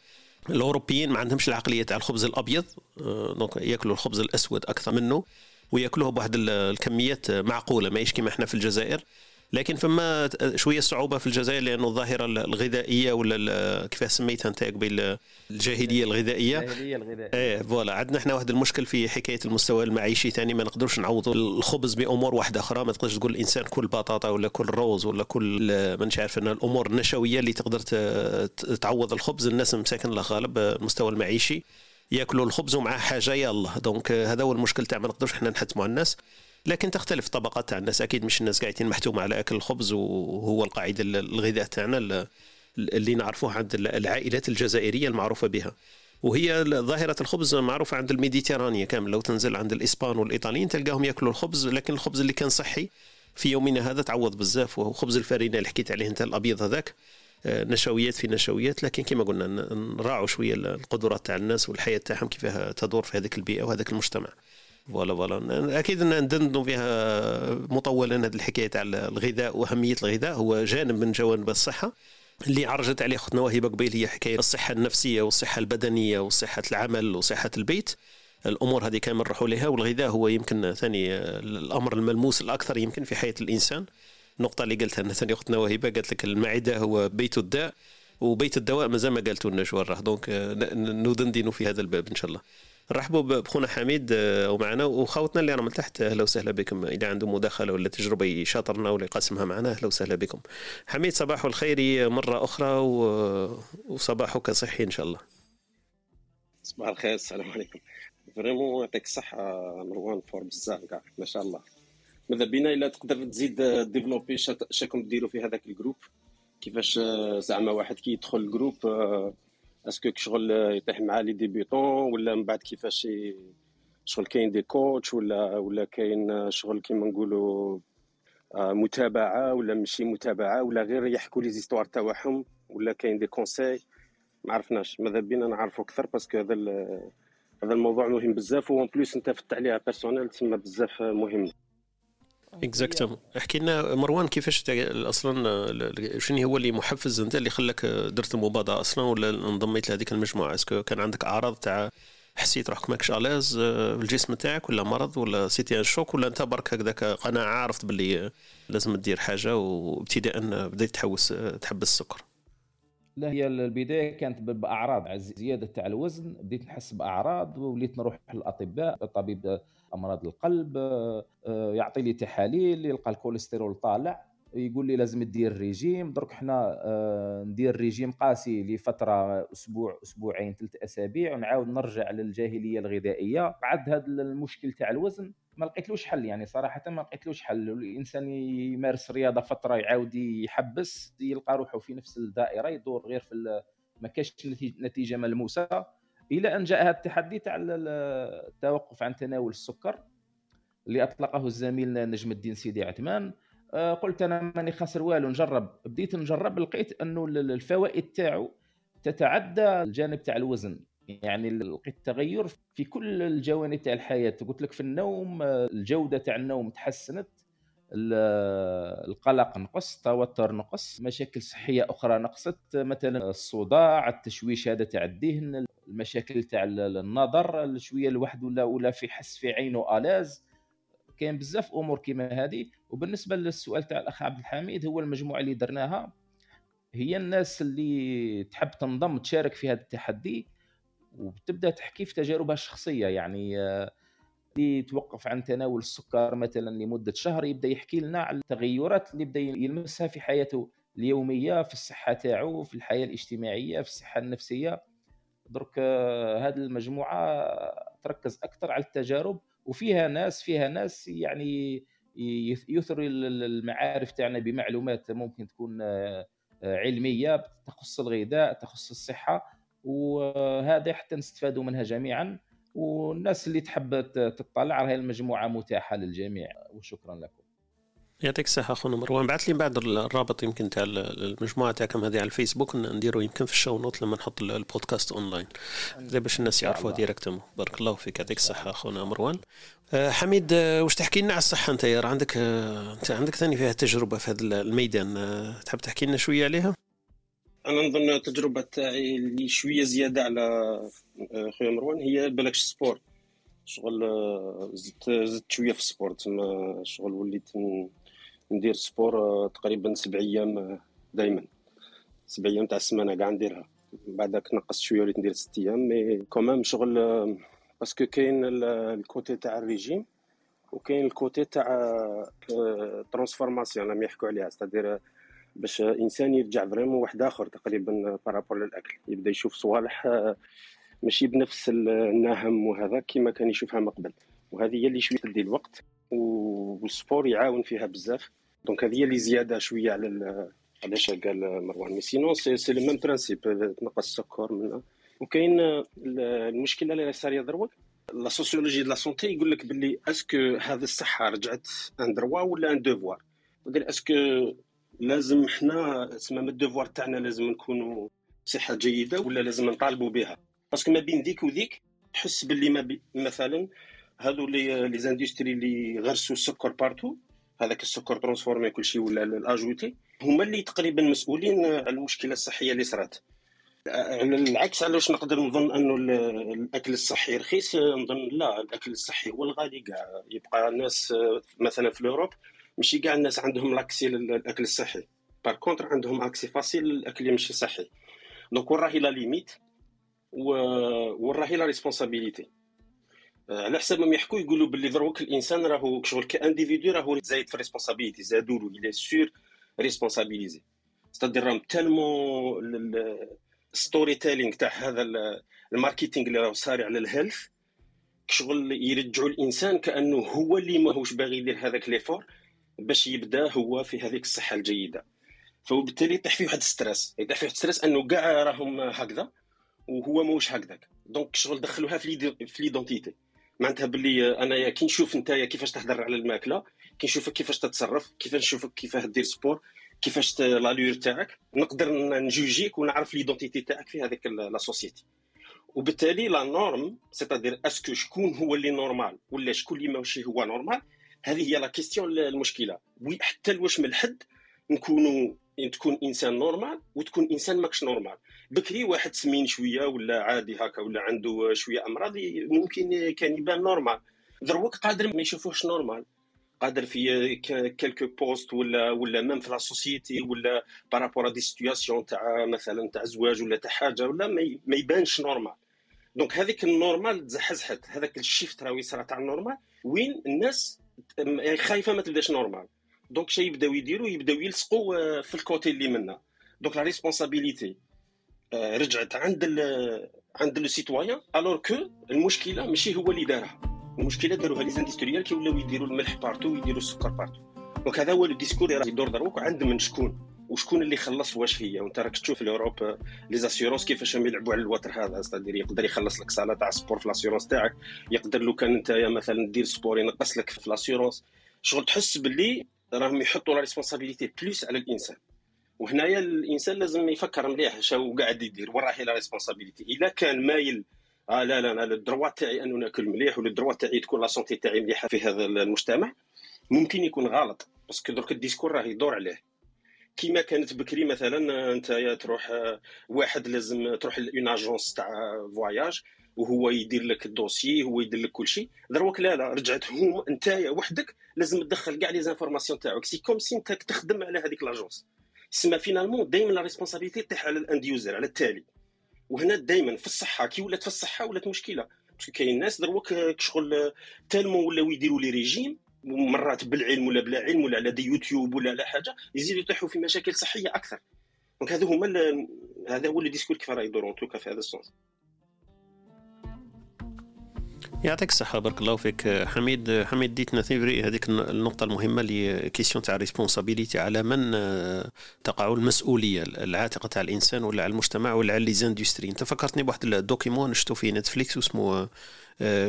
الأوروبيين ما عندهمش العقلية تاع الخبز الأبيض آه، دونك يأكلوا الخبز الأسود أكثر منه ويأكلوه بواحد الكميات معقولة ماهيش كيما إحنا في الجزائر. لكن فما شوية صعوبة في الجزائر لأنه الظاهرة الغذائية ولا كيف سميتها أنت قبل الجاهلية الغذائية؟ الجاهلية الغذائية. إيه voilà. عندنا إحنا واحد المشكل في حكاية المستوى المعيشي ثاني ما نقدرش نعوضوا الخبز بأمور واحدة أخرى. ما تقدرش تقول الإنسان كل بطاطا ولا كل روز ولا كل ما عارف الأمور النشوية اللي تقدر تعوض الخبز الناس مساكن الله غالب المستوى المعيشي. يأكلوا الخبز ومعاه حاجة يلا. donc هذا هو المشكل تاع ما نقدرش إحنا نحتموا على الناس. لكن تختلف طبقات تاع الناس. أكيد مش الناس قاعدين محتومه على أكل الخبز وهو القاعده الغذاء تاعنا اللي نعرفوه عند العائلات الجزائرية المعروفة بها. وهي ظاهرة الخبز معروفة عند الميديتيرانية كامل. لو تنزل عند الإسبان والإيطاليين تلقاهم يأكلوا الخبز لكن الخبز اللي كان صحي في يومنا هذا تعوض بزاف. وهو خبز الفارينة اللي حكيت عليه أنت الأبيض هذاك آه، نشويات في نشويات. لكن كما قلنا نراعوا شوية القدرات تاع الناس والحياة تاعهم كيفاه تدور في هذيك البيئة وهذاك المجتمع. voilà voilà. أكيد ندندنوا فيها مطولا هذه الحكاية تاع الغذاء وأهمية الغذاء. هو جانب من جوانب الصحة اللي عرجت عليه أختنا وهبه قبيل هي حكاية الصحة النفسية والصحة البدنية وصحة العمل وصحة البيت. الأمور هذه كامل نروحوا لها والغذاء هو يمكن ثاني الأمر الملموس الأكثر يمكن في حياة الإنسان. النقطة اللي قلتها أن ثاني أختنا وهبه قالت لك المعدة هو بيت الداء وبيت الدواء مازال ما قالتوا لنا شو دونك ندندن في هذا الباب إن شاء الله. نرحبوا بخونا حميد آه، ومعنا وخوتنا اللي راهم تحت أهلا وسهلا بكم. إذا عنده مداخلة ولا تجربة يشاطرنا ولا يقاسمها معنا أهلا وسهلا بكم. حميد صباح الخير مرة أخرى وصباحك صحي إن شاء الله. صباح الخير السلام عليكم. vraiment يعطيك الصحة مروان fort بزاف كاع ما شاء الله. ماذا بينا؟ إلا تقدر تزيد développer شاكم ديروا في هذاك ال groupe كيفاش آه، زعما واحد كي يدخل ال groupe est-ce que شغل يطيح مع les débutants ولا من بعد كيفاش شغل كاين des coachs ولا ولا كاين شغل كيما نقولوا متابعه ولا ماشي متابعه ولا غير يحكوا les histoires تاعهم ولا كاين des conseils ما عرفناش ماذا بينا نعرفوا أكثر parce que هذا هذا الموضوع مهم بزاف و en plus انت فتح عليها personnel تسمى بزاف مهم exactement احكي لنا مروان كيفاش أصلا شنو هو اللي محفز أنت اللي خلاك درت المبادرة أصلا ولا انضميت لهذيك المجموعة؟ est-ce que كان عندك أعراض تاع حسيت روحك ماكش à l'aise آه، بالجسم تاعك ولا مرض ولا c'était un choc ولا أنت برك هكذاك قناعة عرفت باللي لازم تدير حاجة وابتداء بديت تحوس تحبس السكر. لا هي البداية كانت بأعراض زيادة تاع الوزن بديت نحس بأعراض وليت نروح للأطباء الطبيب أمراض القلب آه، يعطي لي تحاليل يلقى الكوليسترول طالع يقول لي لازم دير ريجيم. درك حنا آه، ندير ريجيم قاسي لفترة أسبوع أسبوعين ثلاث أسابيع ونعاود نرجع للجاهلية الغذائية. بعد هذا المشكل تاع الوزن ما لقيتلوش حل. يعني صراحة ما لقيتلوش حل. الإنسان يمارس رياضة فترة يعاود يحبس يلقى روحه في نفس الدائرة يدور غير في ما كاش نتيجة ملموسة. إلى أن جاء هذا التحدي تاع التوقف عن تناول السكر اللي أطلقه الزميل نجم الدين سيدي عثمان. آه، قلت أنا ماني خاسر والو نجرب. بديت نجرب لقيت انه الفوائد تاعو تتعدى الجانب تاع الوزن. يعني لقيت تغير في كل الجوانب تاع الحياة. قلت لك في النوم الجودة تاع النوم تحسنت. القلق نقص التوتر نقص مشاكل صحية أخرى نقصت مثلا الصداع التشويش هذا تاع الذهن المشاكل تاع النظر شوية الواحد ولا ولا في حس في عينه الاز كاين بزاف أمور كيما هذه. وبالنسبة للسؤال تاع الأخ عبد الحميد هو المجموعة اللي درناها. هي الناس اللي تحب تنضم تشارك في هذا التحدي وتبدأ تحكي في تجاربها الشخصية يعني آه، اللي توقف عن تناول السكر مثلا لمدة شهر يبدأ يحكي لنا على التغيرات اللي بدا يلمسها في حياته اليومية في الصحة تاعو في الحياة الاجتماعية في الصحة النفسية. درك آه، هذه المجموعة تركز أكثر على التجارب وفيها ناس فيها ناس يعني يثري المعارف تاعنا بمعلومات ممكن تكون آه، علمية تخص الغذاء تخص الصحة وهذا حتى نستفادوا منها جميعا. والناس اللي تحب تطلع راهي المجموعة متاحة للجميع. وشكرا لكم. يعطيك الصحة أخونا مروان. بعث لي بعد الرابط يمكن تاع المجموعة تاعكم هذه على الفيسبوك نديروا يمكن في ال show notes لما نحط البودكاست أونلاين. زي باش الناس يعرفوا directement. بارك الله فيك. يعطيك الصحة أخونا مروان. أه حميد أه واش تحكي لنا على الصحة أنت عندك أه أنت عندك ثاني فيها تجربة في هذا الميدان. تحب تحكي لنا شوية عليها؟ أنا نظن التجربه تاعي اللي شوية زيادة على آه، خويا مروان هي بالكش sport شغل آه، زدت زدت شوية في ال sport تما شغل وليت ندير sport آه، تقريبا سبع أيام دائما سبع أيام تاع السمانة كاع نديرها. بعدك نقصت شوية وليت ندير ست أيام. mais quand même شغل parce que كاين ال côté تاع الريجيم وكاين ال côté تاع transformation راهم يحكوا عليها. c'est-à-dire باش إنسان يرجع vraiment واحد آخر تقريبا par rapport للأكل. يبدأ يشوف صوالح آه، ماشي بنفس النهم وهذا كما كان يشوفها من قبل. وهذه هي اللي شوية تدي الوقت وال sport يعاون فيها بزاف. donc هذه هي اللي زيادة شوية على علاش قال مروان. mais sinon c'est c'est le même principe تنقص السكر منها وكاين المشكلة اللي صار دروك la sociologie de la santé يقول لك باللي est-ce que هذه الصحة رجعت un droit ولا un devoir est-ce que لازم حنا تسمى من ال devoir تاعنا لازم نكونوا صحه جيدة ولا لازم نطالبوا بها؟ parce que ما بين ذيك وذيك تحس باللي ما بي مثلا هذو les les industries اللي غرسوا السكر partout هذاك السكر transformé كل شيء ولا ال ajouté هما اللي تقريبا مسؤولين على المشكلة الصحية اللي صرات. على العكس علاش نقدر نظن أنه الأكل الصحي رخيص؟ نظن لا الأكل الصحي هو الغالي كاع. يبقى الناس مثلا في Europe ماشي كاع الناس عندهم l'accès للأكل الصحي. par contre عندهم accès facile للأكل اللي ماشي صحي. donc وين راهي la limite وين راهي la responsabilité على حسب ما يحكوا يقولوا باللي دروك الانسان راهو شغل ك individu راهو زايد في responsabilité زادوا له إلى sur-responsabiliser c'est-à-dire راهم tellement storytelling تاع هذا ال marketing اللي راهو صاري على ال health شغل يرجعوا الإنسان كأنه هو اللي ماهوش باغي يدير هذاك l'effort باش يبدا هو في هذيك الصحة الجيدة. فبالتالي يطيح فيه واحد stress يطيح فيه واحد stress أنه كاع راهم هكذا وهو ماهوش هكذاك. donc شغل دخلوها في في l'identité. معناتها باللي أنا كي نشوف أنت كيفاش تهضر على الماكلة كي نشوفك كيفاش تتصرف كيفاش نشوفك كيفاش دير sport كيفاش l'allure تاعك نقدر نجوجيك ونعرف l'identité تاعك في هذيك la société. وبالتالي la norme c'est-à-dire est-ce que شكون هو اللي normal ولا شكون اللي ماشي هو normal هذه هي la question المشكلة. حتى واش من الحد نكونوا تكون إنسان normal وتكون إنسان ماكش normal بكري واحد سمين شوية ولا عادي هكا ولا عنده شوية أمراض ممكن كان يبان normal دروك قادر ما يشوفوهش normal قادر في quelques postes ولا ولا même في la société ولا par rapport des situations تاع مثلا تاع زواج ولا تاع حاجة ولا ما يبانش normal donc هذيك ال normal تزحزحت. هذاك ال shift راهو يصرى تاع ال normal وين الناس خايفة ما تبداش normal. donc شي يبداو يديروا يبداو يلصقوا آه، في ال côté اللي منا. donc la responsabilité آه، رجعت عند ال عند le citoyen alors que المشكلة ماشي هو اللي دارها. المشكلة داروها les industriels كي ولاو يديروا الملح partout ويديروا السكر partout donc هذا هو ال discours اللي يدور دروك عند من شكون. وشكون اللي خلص؟ واش هي؟ وانت راك تشوف ال Europe les assurances كيفاش يلعبوا على الوتر هذا c'est-à-dire يقدر يخلص لك صالة تاع sport في l'assurance تاعك. يقدر لو كان أنت مثلا دير sport ينقص لك في l'assurance شغل تحس باللي راهم يحطوا la responsabilité plus على الإنسان. وهنايا الإنسان لازم يفكر مليح شنو قاعد يدير وين راهي la responsabilité إلا كان مايل آه لا لا أنا ال droit تاعي أنه ناكل مليح ولا ال droit تاعي تكون la santé تاعي مليحة في هذا المجتمع ممكن يكون غلط. parce que درك ال discours راه يدور عليه. كيما كانت بكري مثلا أنت تروح واحد لازم تروح une agence تاع voyage وهو يدير لك ال dossier هو يدير لك كل شيء دروك لا لا رجعت هم انت وحدك لازم تدخل كاع les informations تاعك. c'est comme si أنت تخدم على هذيك l'agence تسمى finalement دائما la responsabilité تاع على ال end user على التالي. وهنا دائما في الصحة كي ولات في الصحة ولات مشكلة. parce que كاين ناس دروك شغل tellement ولاو يديروا les régimes ومرات بالعلم ولا بلا علم ولا على des YouTube ولا على حاجة يزيدوا يطيحوا في مشاكل صحية أكثر. donc هذا هما هذا هو اللي discours كيف راه يدور en tout cas في هذا ال sens. يعطيك الصحة بارك الله فيك. حميد حميد ديتنا c'est vrai هذيك النقطة المهمة ال les questions تاع responsabilité على من آه، تقع المسؤولية العاتقة تاع الإنسان ولا على المجتمع ولا على les industries أنت فكرتني بواحد ال document شفتو في Netflix اسمه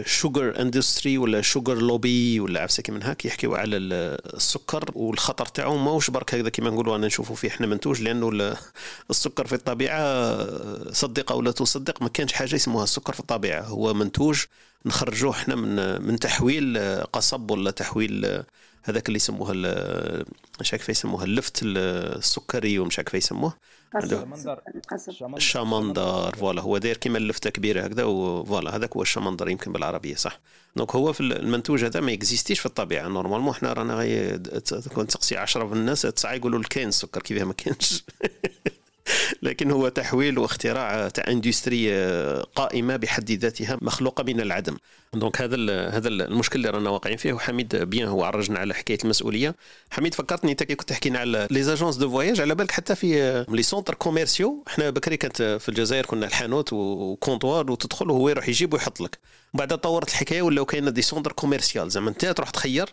sugar industry ولا sugar lobby ولا عفسه كيما هاك يحكيو على السكر والخطر تاعو. ماهوش برك هكذا كيما نقولوا أنا نشوفوا فيه إحنا منتوج لأنه السكر في الطبيعة صدق أو لا تصدق ما كانش حاجة اسمها السكر في الطبيعة. هو منتوج نخرجوه إحنا من من تحويل قصب ولا تحويل هذاك اللي يسموه مش عارف يسموها اللفت السكري ومش عارف يسموه. الشمندر voilà. هو داير كيما اللفتة كبيرة هكذا و voilà. هذاك هو الشمندر يمكن بالعربية صح. donc هو في المنتوج هذا ما existe يش في الطبيعة. normalement حنا رانا غي تكون تسقسي 10 من الناس تسعى يقولوا لك كاين السكر. كيفاه ما كاينش. لكن هو تحويل واختراع تاع industrie قائمة بحد ذاتها مخلوقة من العدم. donc هذا هذا المشكل اللي رانا واقعين فيه. وحميد bien هو عرجنا على حكاية المسؤولية. حميد فكرتني انت كي كنت تحكينا على les agences de voyage على بالك حتى في les centres commerciaux إحنا بكري كانت في الجزائر كنا الحانوت و comptoir وتدخل وهو يروح يجيب ويحط لك. بعد طورت الحكاية ولاو كاين des centres commerciales زعما أنت تروح تخير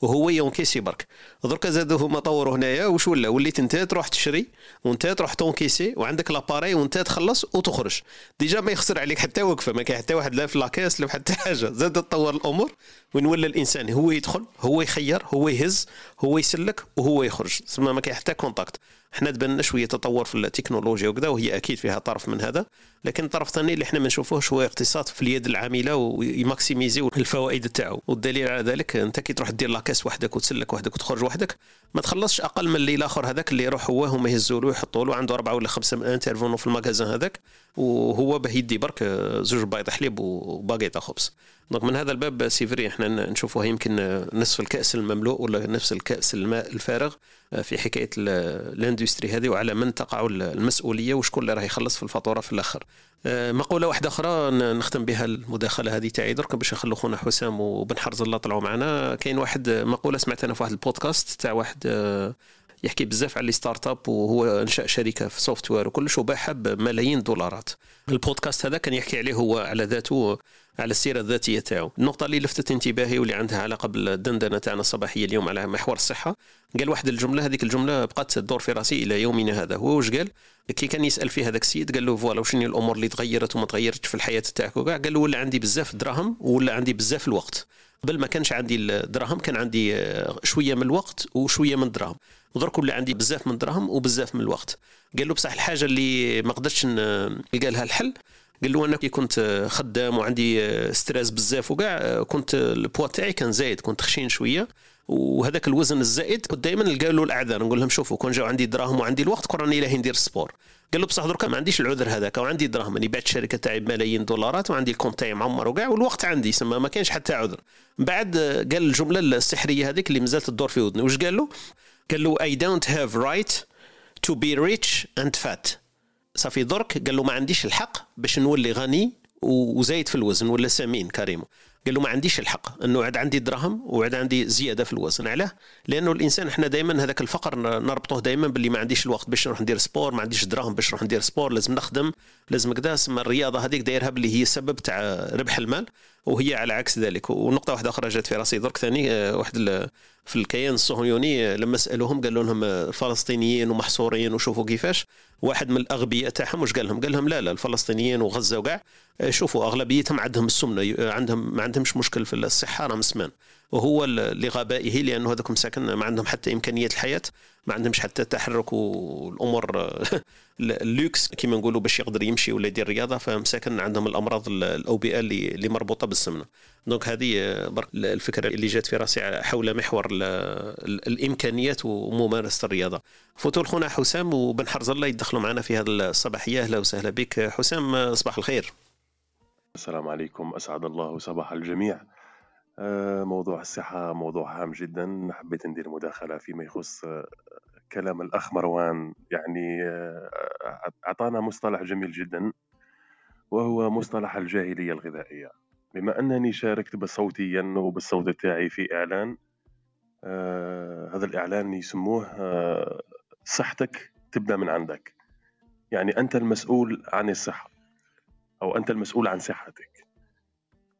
وهو ي encaisser برك. دركا زادوا هما طوروا هنايا وش ولا؟ وليت انت تروح تشري وانت تروح ت encaisser وعندك l'appareil وانت تخلص وتخرج. déjà ما يخسر عليك حتى وقفة ما كاين حتى واحد لا في la caisse لا حتى حاجة. زاد تطور الأمور وين ولا الإنسان هو يدخل هو يخير هو يهز هو يسلك وهو يخرج. تسمى ما كاين حتى contact إحنا تبان شوية تطور في التكنولوجيا وكذا وهي أكيد فيها طرف من هذا. لكن الطرف الثاني اللي إحنا ما نشوفوهش هو اقتصاد في اليد العاملة وي maximiser الفوائد تاعو. والدليل على ذلك أنت كي تروح دير la caisse وحدك وتسلك وحدك وتخرج وحدك ما تخلصش أقل من اللي الآخر هذاك اللي يروح هو هما يهزوا له ويحطوا له عنده أربعة ولا خمسة intervenants في ال magasin هذاك وهو به يدي برك زوج بيض حليب وباقيطه خبز donc من هذا الباب c'est vrai إحنا نشوفوها يمكن نصف الكأس المملوء ولا نصف الكأس الماء الفارغ في حكاية ال industrie هذه وعلى من تقع المسؤولية وشكون اللي راه يخلص في الفاتورة في الآخر. آه، مقولة واحدة أخرى نختم بها المداخلة هذه تاعي. درك باش نخلو خونا حسام وبن حرز الله طلعوا معنا كاين واحد مقولة سمعت أنا في واحد البودكاست تاع واحد آه، يحكي بزاف على startup وهو انشا شركة في software وكلش وباعها بملايين الدولارات البودكاست هذا كان يحكي عليه هو على ذاته على السيرة الذاتية تاعو. النقطة اللي لفتت انتباهي واللي عندها علاقة بالدندنة تاعنا الصباحية اليوم على محور الصحة. قال واحد الجملة هذيك الجملة بقات تدور في رأسي إلى يومنا هذا. هو واش قال؟ كي كان يسأل فيه هذاك السيد قال له voilà وشنو الأمور اللي تغيرت وما تغيرتش في الحياة تاعك؟ وكاع قال له ولا عندي بزاف دراهم ولا عندي بزاف الوقت. قبل ما كانش عندي الدراهم كان عندي آه، شوية من الوقت وشوية من الدراهم. ودرك ولا عندي بزاف من الدراهم وبزاف من الوقت. قال له بصح الحاجة اللي ما قدرتش نلقى لها الحل قال له أنا كي كنت خدام وعندي stress بزاف وكاع كنت البوا تاعي كان زايد كنت خشين شوية وهذاك الوزن الزائد كنت دائما نلقى له الأعذار نقول لهم شوفوا كون جاو عندي دراهم وعندي الوقت كون راني لاهي ندير ال sport قال له بصح دركا ما عنديش العذر هذاك وعندي دراهم راني بعت الشركة تاعي بملايين دولارات وعندي ال compte تاعي معمر وكاع والوقت عندي سما ما كانش حتى عذر. بعد قال الجملة السحرية هذيك اللي مازالت تدور في ودني. واش قال له؟ قال له I don't have right to be rich and fat. صافي درك قال له ما عنديش الحق باش نولي غني وزايد في الوزن ولا سمين كريم قال له ما عنديش الحق إنه عاد عندي دراهم وعاد عندي زيادة في الوزن. علاه؟ لأنه الإنسان إحنا دائما هذاك الفقر نربطوه دائما باللي ما عنديش الوقت باش نروح ندير sport ما عنديش دراهم باش نروح ندير sport لازم نخدم لازم كذا. سما الرياضة هذيك دايرها باللي هي سبب تاع ربح المال وهي على عكس ذلك. ونقطة واحدة أخرى جات في راسي. درك ثاني آه، واحد في الكيان الصهيوني آه، لما سألوهم قالوا لهم الفلسطينيين ومحصورين وشوفوا كيفاش. واحد من الأغبياء تاعهم واش قال لهم؟ قال لهم لا لا الفلسطينيين وغزة وكاع آه، شوفوا أغلبيتهم عندهم السمنة عندهم ما عندهمش مشكل في الصحة راهم سمان. وهو لغبائه لأنه هذوك مساكن ما عندهم حتى إمكانية الحياة. ما عندهمش حتى تحرك والأمور اللوكس كما نقولوا باش يقدر يمشي ولا يدير رياضة فمساكن عندهم الأمراض الأوبئة اللي, اللي مربوطة بالسمنة. Donc هذه برك الفكرة اللي جات في راسي حول محور الإمكانيات وممارسة الرياضة. فوتو خونا حسام وبن حرز الله يدخلوا معنا في هذه الصباحية. أهلا وسهلا بك حسام صباح الخير. السلام عليكم أسعد الله صباح الجميع. آه، موضوع الصحة موضوع هام جدا. حبيت ندير مداخلة فيما يخص آه، كلام الأخ مروان يعني آه، أعطانا مصطلح جميل جدا وهو مصطلح الجاهلية الغذائية. بما أنني شاركت بصوتيا وبالصوت تاعي في إعلان هذا الإعلان يسموه صحتك تبدأ من عندك. يعني أنت المسؤول عن الصحة أو أنت المسؤول عن صحتك.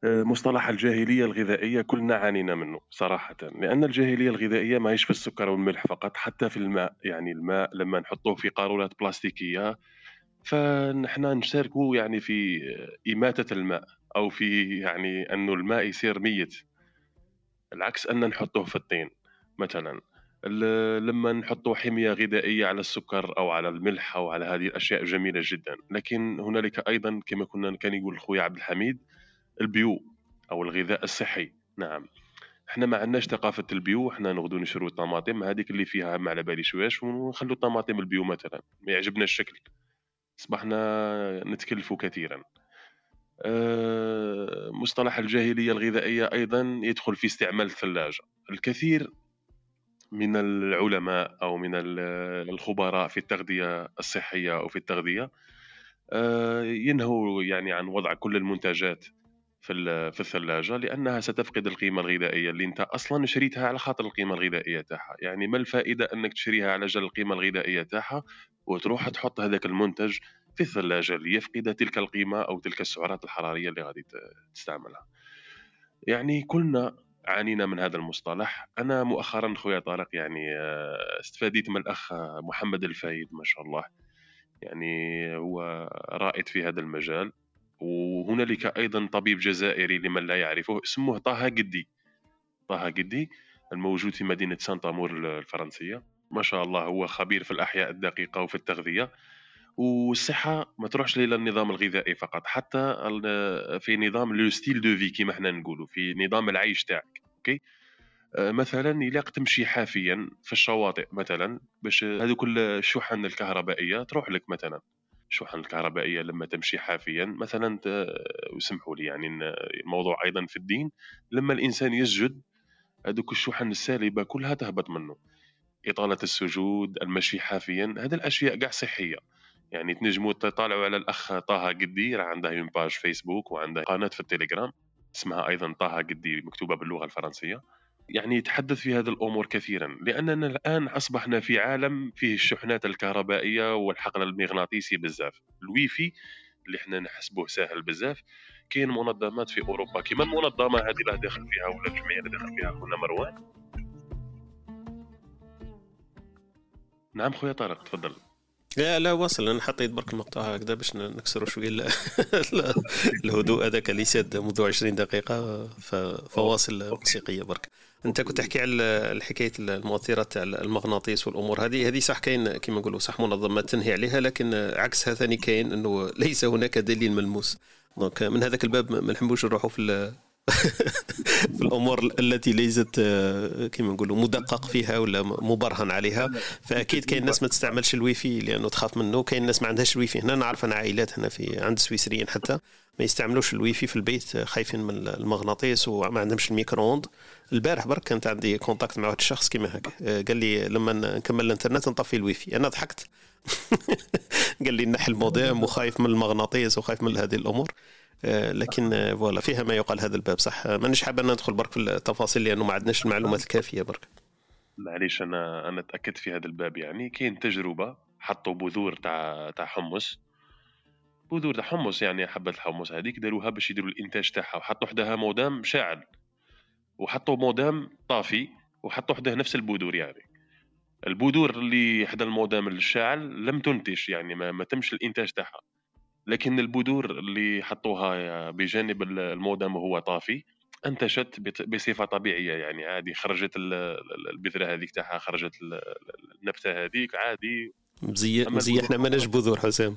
مصطلح الجاهلية الغذائية كلنا عانينا منه صراحةً، لأن الجاهلية الغذائية ماهيش في السكر والملح فقط، حتى في الماء، يعني الماء لما نحطوه في قارورات بلاستيكية فنحن نشاركوا يعني في إماتة الماء أو في يعني أنه الماء يصير ميت، العكس أن نحطوه في الطين مثلًا، لما نحطوا حمية غذائية على السكر أو على الملح أو على هذه الأشياء جميلة جدًا، لكن هنالك أيضًا كما كنا كان يقول خويا عبد الحميد ال bio أو الغذاء الصحي. نعم. إحنا ما عندناش ثقافة ال bio إحنا نغدو نشرو الطماطم هذيك اللي فيها ما على بالي شواش ونخلو الطماطم ال bio مثلا ما يعجبنا الشكل. أصبحنا نتكلفوا كثيرا. أه مصطلح الجاهلية الغذائية أيضا يدخل في استعمال الثلاجة. الكثير من العلماء أو من الخبراء في التغذية الصحية أو في التغذية أه ينهوا يعني عن وضع كل المنتجات في في الثلاجة لأنها ستفقد القيمة الغذائية اللي أنت أصلا شريتها على خاطر القيمة الغذائية تاعها. يعني ما الفائدة أنك تشريها على جال القيمة الغذائية تاعها وتروح تحط هذاك المنتج في الثلاجة ليفقد تلك القيمة أو تلك السعرات الحرارية اللي غادي تستعملها. يعني كلنا عانينا من هذا المصطلح. أنا مؤخرا خويا طارق يعني آه، استفاديت من الأخ محمد الفايد ما شاء الله. يعني هو رائد في هذا المجال. وهنالك أيضا طبيب جزائري لمن لا يعرفه اسمه طه قدي. طه قدي الموجود في مدينة سانتامور الفرنسية. ما شاء الله هو خبير في الأحياء الدقيقة وفي التغذية. والصحة ما تروحش إلى النظام الغذائي فقط حتى في نظام le style de vie كيما إحنا نقولوا في نظام العيش تاعك OK؟ آه، مثلا يلاق تمشي حافيا في الشواطئ مثلا باش هذوك الشحن الكهربائية تروح لك مثلا. الشحن الكهربائية لما تمشي حافيا. مثلا وسمحوا لي يعني الموضوع أيضا في الدين لما الإنسان يسجد هذوك الشحن السالبة كلها تهبط منه. إطالة السجود المشي حافيا هذه الأشياء قاع صحية. يعني تنجموا تطالعوا على الأخ طه قدي راه عنده une page Facebook وعنده قناة في التليجرام اسمها أيضا طه قدي مكتوبة باللغة الفرنسية. يعني يتحدث في هذه الأمور كثيرا لأننا الآن أصبحنا في عالم فيه الشحنات الكهربائية والحقل المغناطيسي بزاف. الويفي اللي إحنا نحسبوه سهل بزاف كاين منظمات في أوروبا. كيما المنظمة هذه اللي داخل فيها ولا الجمعية اللي داخل فيها خونا مروان. نعم خويا طارق تفضل. لا لا واصل. أنا حطيت برك المقطع هكذا باش نكسروا شوية الهدوء هذاك اللي ساد منذ 20 دقيقة فواصل موسيقية برك. أنت كنت تحكي على الحكاية المؤثرات تاع المغناطيس والأمور. هذه هذه صح كاين كما نقولوا صح منظمات تنهي عليها لكن عكسها ثاني كاين إنه ليس هناك دليل ملموس. Donc من هذاك الباب ما نحبوش نروحوا في في الأمور التي ليست كما نقولوا مدقق فيها ولا مبرهن عليها. فأكيد كاين ناس ما تستعملش الويفي لأنه تخاف منه كاين ناس ما عندهاش الويفي. هنا نعرف أنا عائلات هنا في عند السويسريين حتى ما يستعملوش الويفي في البيت خايفين من المغناطيس وما عندهمش ال micro-ondes. البارح برك كانت عندي contact مع واحد الشخص كيما هكا. آه، قال لي لما نكمل الانترنت نطفي الويفي. أنا ضحكت. قال لي نحي الموديم وخايف من المغناطيس وخايف من هذه الأمور. آه، لكن آه، voilà فيها ما يقال هذا الباب صح؟ مانيش أن ندخل برك في التفاصيل لأنه ما عندناش المعلومات الكافية برك. معليش أنا أنا تأكدت في هذا الباب. يعني كاين تجربة حطوا بذور تاع تاع حمص. بذور تاع حمص يعني حبة الحمص هذيك داروها باش يديروا الإنتاج تاعها. وحطوا وحدها مودام شاعل. وحطوا مودام طافي وحطوا وحده نفس البذور يعني. البذور اللي حدا المودام الشاعل لم تنتج يعني ما, ما تمش الإنتاج تاعها. لكن البذور اللي حطوها بجانب المودم وهو طافي انتشت بصفة طبيعية يعني. عادي خرجت البذرة هذيك تاعها خرجت النبتة هذيك عادي. زي زي إحنا ما بذور حسام.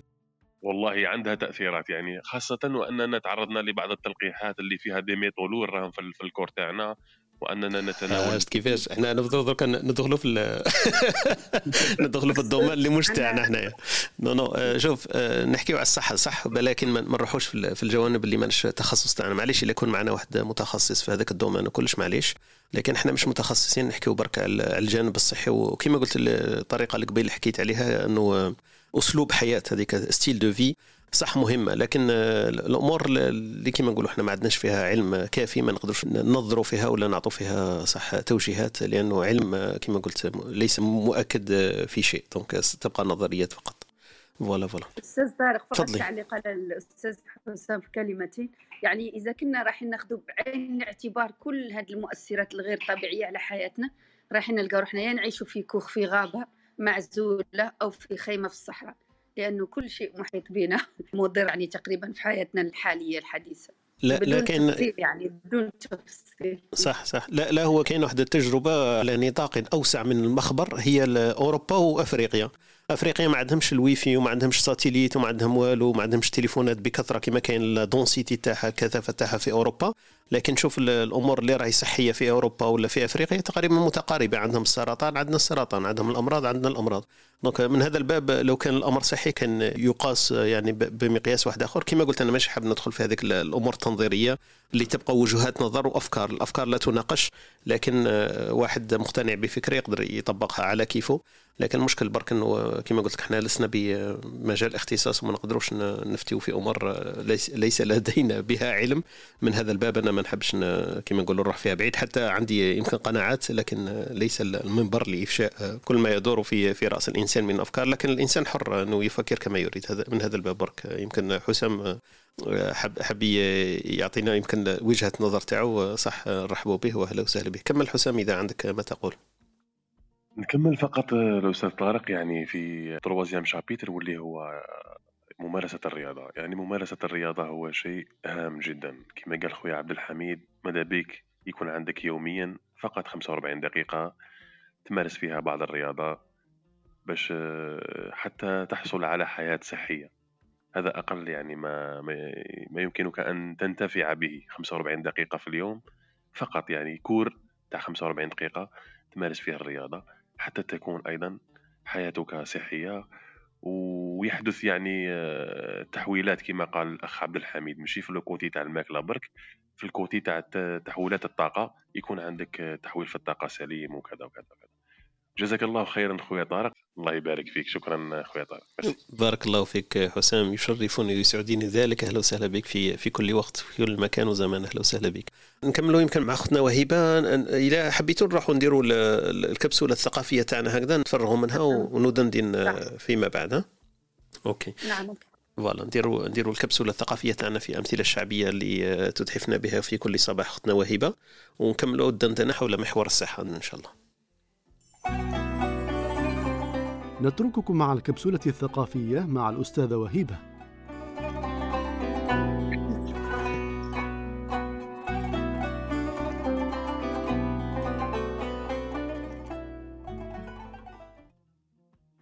والله عندها تأثيرات يعني خاصه وأننا تعرضنا لبعض التلقيحات اللي فيها des métaux lourds راهم في ال corps تاعنا وأننا نتناول شفت كيفاش؟ إحنا نفضل درك ندخلوا في ندخلوا في ال domaine اللي مش تاعنا حنايا non non آه، شوف آه، نحكيو على الصحة صح ولكن ما نروحوش في الجوانب اللي ماناش تخصص تاعنا. معليش إلا يكون معنا واحد متخصص في هذاك ال domaine وكلش معليش. لكن إحنا مش متخصصين نحكيو برك على الجانب الصحي. وكما قلت الطريقة اللي قبيل حكيت عليها إنه أسلوب حياة هذيك style de vie صح مهمة لكن الأمور اللي كما نقولوا إحنا ما عندناش فيها علم كافي ما نقدرش ننظروا فيها ولا نعطوا فيها صح توجيهات لأنه علم كما قلت ليس مؤكد في شيء. Donc تبقى نظريات فقط. voilà voilà أستاذ طارق فقط تعليق على الأستاذ حسام في كلمتين. يعني إذا كنا راح ناخذ بعين الاعتبار كل هذه المؤثرات الغير طبيعية على حياتنا راح نلقى روحنا يا نعيشوا في كوخ في غابة. معزولة أو في خيمة في الصحراء لأنه كل شيء محيط بنا مضر يعني تقريبا في حياتنا الحالية الحديثة. لا بدون لكن تفصيل يعني بدون تفصيل. صح صح. لا لا هو كاين واحد التجربة على نطاق أوسع من المخبر هي اوروبا وأفريقيا. أفريقيا ما عندهمش الويفي وما عندهمش satellite وما عندهم والو وما عندهمش تليفونات بكثرة كما كاين ال densité تاعها الكثافه تاعها في أوروبا. لكن شوف الأمور اللي راهي صحية في أوروبا ولا في أفريقيا تقريبا متقاربة. عندهم السرطان عندنا السرطان. عندهم الأمراض عندنا الأمراض. Donc من هذا الباب لو كان الأمر صحي كان يقاس يعني بمقياس واحد آخر. كما قلت أنا ماشي حاب ندخل في هذيك الأمور التنظيرية اللي تبقى وجهات نظر وأفكار. الأفكار لا تناقش لكن واحد مقتنع بفكرة يقدر يطبقها على كيفه. لكن المشكل برك إنه كما قلت لك إحنا لسنا بمجال اختصاص وما نقدروش نفتيو في أمور ليس, لدينا بها علم. من هذا الباب أنا ما نحبش كما نقولوا نروح فيها بعيد. حتى عندي يمكن قناعات لكن ليس المنبر لإفشاء كل ما يدور في في رأس الإنسان من أفكار. لكن الإنسان حر أنه يفكر كما يريد. هذا من هذا الباب برك. يمكن حسام حب حب يعطينا يمكن وجهة نظر تاعو. صح نرحبوا به وأهلا وسهلا به. كمل حسام إذا عندك ما تقول. نكمل فقط الأستاذ طارق. يعني في تروازيام شابيتر واللي هو ممارسة الرياضة. يعني ممارسة الرياضة هو شيء هام جدا. كما قال خويا عبد الحميد ماذا بيك يكون عندك يوميا فقط 45 دقيقة تمارس فيها بعض الرياضة باش حتى تحصل على حياة صحية. هذا أقل يعني ما, ما يمكنك أن تنتفع به. 45 دقيقة في اليوم فقط يعني كور تاع 45 دقيقة تمارس فيها الرياضة حتى تكون أيضا حياتك صحية. ويحدث يعني آه، تحويلات كما قال الأخ عبد الحميد. ماشي في الكوتي تاع الماكلة برك في الكوتي تاع تحويلات الطاقة يكون عندك تحويل في الطاقة سليم وكذا وكذا وكذا. جزاك الله خيرا خويا طارق. الله يبارك فيك. شكرا خويا طارق. بارك الله فيك حسام. يشرفني ويسعدني ذلك. أهلا وسهلا بك في في كل وقت في كل مكان وزمان. أهلا وسهلا بك. نكملوا يمكن مع أختنا وهبه إذا حبيتوا نروحوا نديروا الكبسولة الثقافية تاعنا هكذا نتفرغوا منها وندندن نعم. فيما بعد ها؟ OK. نعم OK. Voilà. نديروا نديروا الكبسولة الثقافية تاعنا في أمثلة الشعبيه اللي تتحفنا بها في كل صباح أختنا وهبه ونكملوا الدندنة حول محور الصحة إن شاء الله. نترككم مع الكبسولة الثقافية مع الأستاذة وهيبة.